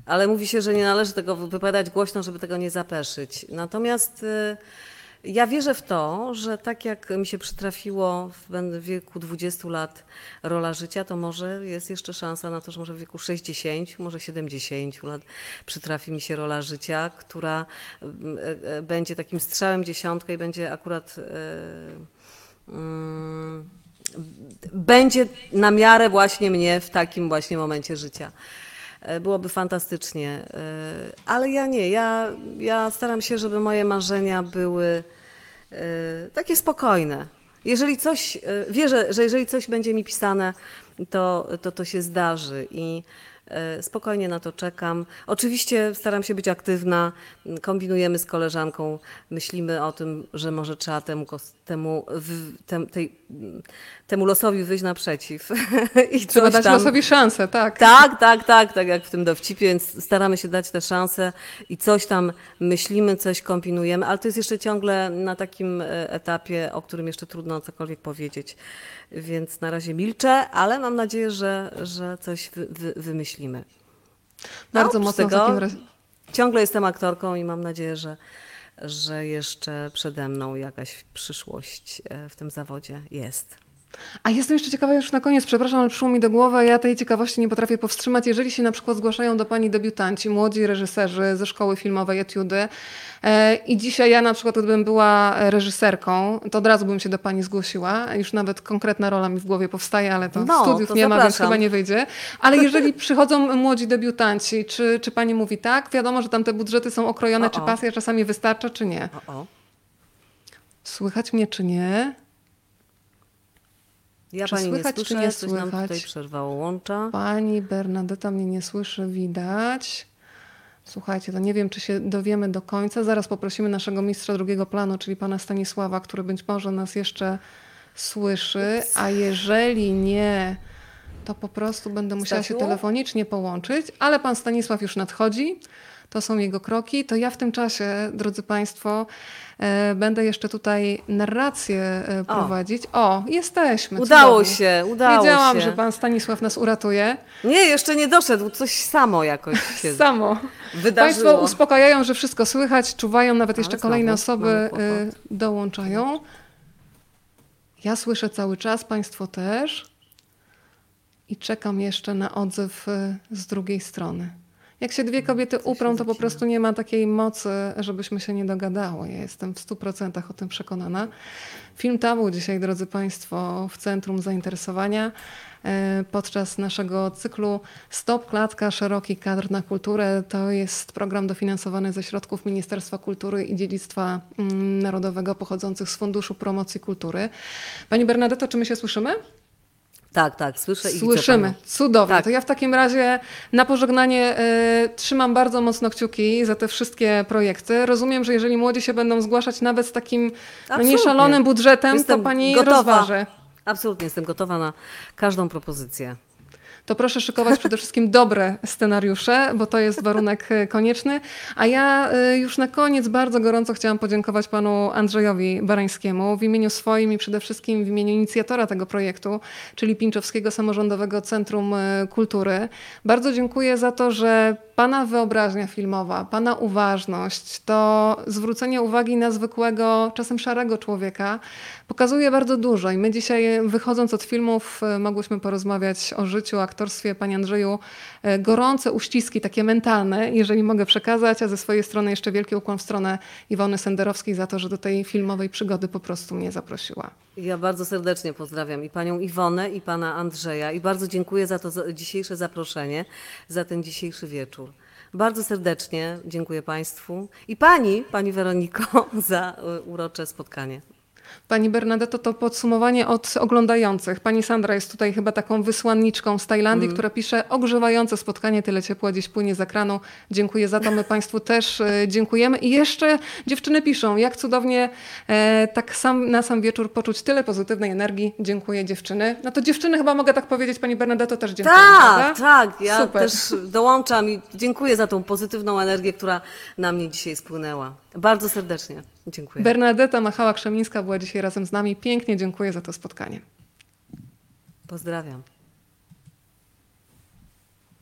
ale mówi się, że nie należy tego wypowiadać głośno, żeby tego nie zapeszyć. Natomiast y, ja wierzę w to, że tak jak mi się przytrafiło w wieku 20 lat rola życia, to może jest jeszcze szansa na to, że może w wieku 60, może 70 lat przytrafi mi się rola życia, która y, y, y, będzie takim strzałem dziesiątkę i będzie akurat. y, mm, będzie na miarę właśnie mnie w takim właśnie momencie życia. E, Byłoby fantastycznie. E, Ale ja nie, ja, ja staram się, żeby moje marzenia były e, takie spokojne. Jeżeli coś, wierzę, że jeżeli coś będzie mi pisane, to to, to się zdarzy i spokojnie na to czekam. Oczywiście staram się być aktywna, kombinujemy z koleżanką, myślimy o tym, że może trzeba temu, temu, tem, tej, temu losowi wyjść naprzeciw. I Trzeba dać tam- losowi szansę, tak. tak, tak, tak, tak jak w tym dowcipie, więc staramy się dać tę szansę i coś tam myślimy, coś kombinujemy, ale to jest jeszcze ciągle na takim e, etapie, o którym jeszcze trudno cokolwiek powiedzieć. Więc na razie milczę, ale mam nadzieję, że, że coś wy, wy, wymyślimy. Bardzo oprócz mocno tego razie. Ciągle jestem aktorką i mam nadzieję, że, że jeszcze przede mną jakaś przyszłość e, w tym zawodzie jest. A jestem jeszcze ciekawa już na koniec, przepraszam, ale przyszło mi do głowy, ja tej ciekawości nie potrafię powstrzymać. Jeżeli się na przykład zgłaszają do pani debiutanci, młodzi reżyserzy ze szkoły filmowej Etiudy e, i dzisiaj ja na przykład gdybym była reżyserką, to od razu bym się do pani zgłosiła. Już nawet konkretna rola mi w głowie powstaje, ale to No, studiów to nie ma, więc zapraszam. chyba nie wyjdzie. Ale jeżeli przychodzą młodzi debiutanci, czy, czy pani mówi tak? Wiadomo, że tam te budżety są okrojone, O, czy o. pasja czasami wystarcza, czy nie? O. Słychać mnie, czy nie? Ja Czy pani słychać, nie czy słyszę, nie coś nam tutaj przerwało łącza. Pani Bernadetta mnie nie słyszy, widać. Słuchajcie, to nie wiem, czy się dowiemy do końca. Zaraz poprosimy naszego mistrza drugiego planu, czyli pana Stanisława, który być może nas jeszcze słyszy. A jeżeli nie, to po prostu będę musiała się telefonicznie połączyć, ale pan Stanisław już nadchodzi. To są jego kroki. To ja w tym czasie, drodzy Państwo, będę jeszcze tutaj narrację e, prowadzić. O, jesteśmy. Udało cudownie. się, udało Wiedziałam, się. że pan Stanisław nas uratuje. Nie, jeszcze nie doszedł, coś samo jakoś się Samo. wydarzyło. Państwo uspokajają, że wszystko słychać, czuwają, nawet jeszcze znowu kolejne mamy osoby y, dołączają. Ja słyszę cały czas, Państwo też. I czekam jeszcze na odzew z drugiej strony. Jak się dwie kobiety uprą, to po prostu nie ma takiej mocy, żebyśmy się nie dogadały. Ja jestem w stu procentach o tym przekonana. Film Tabu dzisiaj, drodzy Państwo, w centrum zainteresowania e, podczas naszego cyklu Stop Klatka Szeroki Kadr na Kulturę. To jest program dofinansowany ze środków Ministerstwa Kultury i Dziedzictwa mm, Narodowego pochodzących z Funduszu Promocji Kultury. Pani Bernadetto, czy my się słyszymy? Tak, tak, słyszę i Słyszymy. Cudownie. Tak. To ja w takim razie na pożegnanie y, trzymam bardzo mocno kciuki za te wszystkie projekty. Rozumiem, że jeżeli młodzi się będą zgłaszać nawet z takim no, Absolutnie. nieszalonym budżetem, Jestem to pani gotowa. rozważy. Absolutnie jestem gotowa na każdą propozycję. To proszę szykować przede wszystkim dobre scenariusze, bo to jest warunek y, konieczny. A ja y, już na koniec bardzo gorąco chciałam podziękować panu Andrzejowi Barańskiemu w imieniu swoim i przede wszystkim w imieniu inicjatora tego projektu, czyli Pińczowskiego Samorządowego Centrum y, Kultury. Bardzo dziękuję za to, że pana wyobraźnia filmowa, pana uważność, to zwrócenie uwagi na zwykłego, czasem szarego człowieka pokazuje bardzo dużo. I my dzisiaj, wychodząc od filmów, y, mogłyśmy porozmawiać o życiu, aktorstwie. Panie Andrzeju, y, gorące uściski, takie mentalne, jeżeli mogę przekazać, a ze swojej strony jeszcze wielki ukłon w stronę Iwony Senderowskiej za to, że do tej filmowej przygody po prostu mnie zaprosiła. Ja bardzo serdecznie pozdrawiam i panią Iwonę, i pana Andrzeja i bardzo dziękuję za to dzisiejsze zaproszenie, za ten dzisiejszy wieczór. Bardzo serdecznie dziękuję państwu i pani, pani Weroniko, za urocze spotkanie. Pani Bernadetto, to podsumowanie od oglądających. Pani Sandra jest tutaj chyba taką wysłanniczką z Tajlandii, która pisze ogrzewające spotkanie, tyle ciepła dziś płynie z ekranu. Dziękuję za to, my Państwu też e, dziękujemy. I jeszcze dziewczyny piszą, jak cudownie e, tak sam, na sam wieczór poczuć tyle pozytywnej energii. Dziękuję dziewczyny. No to dziewczyny chyba mogę tak powiedzieć, Pani Bernadetto też dziękuję. Tak, prawda? tak, ja Super. też dołączam i dziękuję za tą pozytywną energię, która na mnie dzisiaj spłynęła. Bardzo serdecznie dziękuję. Bernadetta Machała-Krzemińska była dzisiaj razem z nami. Pięknie dziękuję za to spotkanie. Pozdrawiam.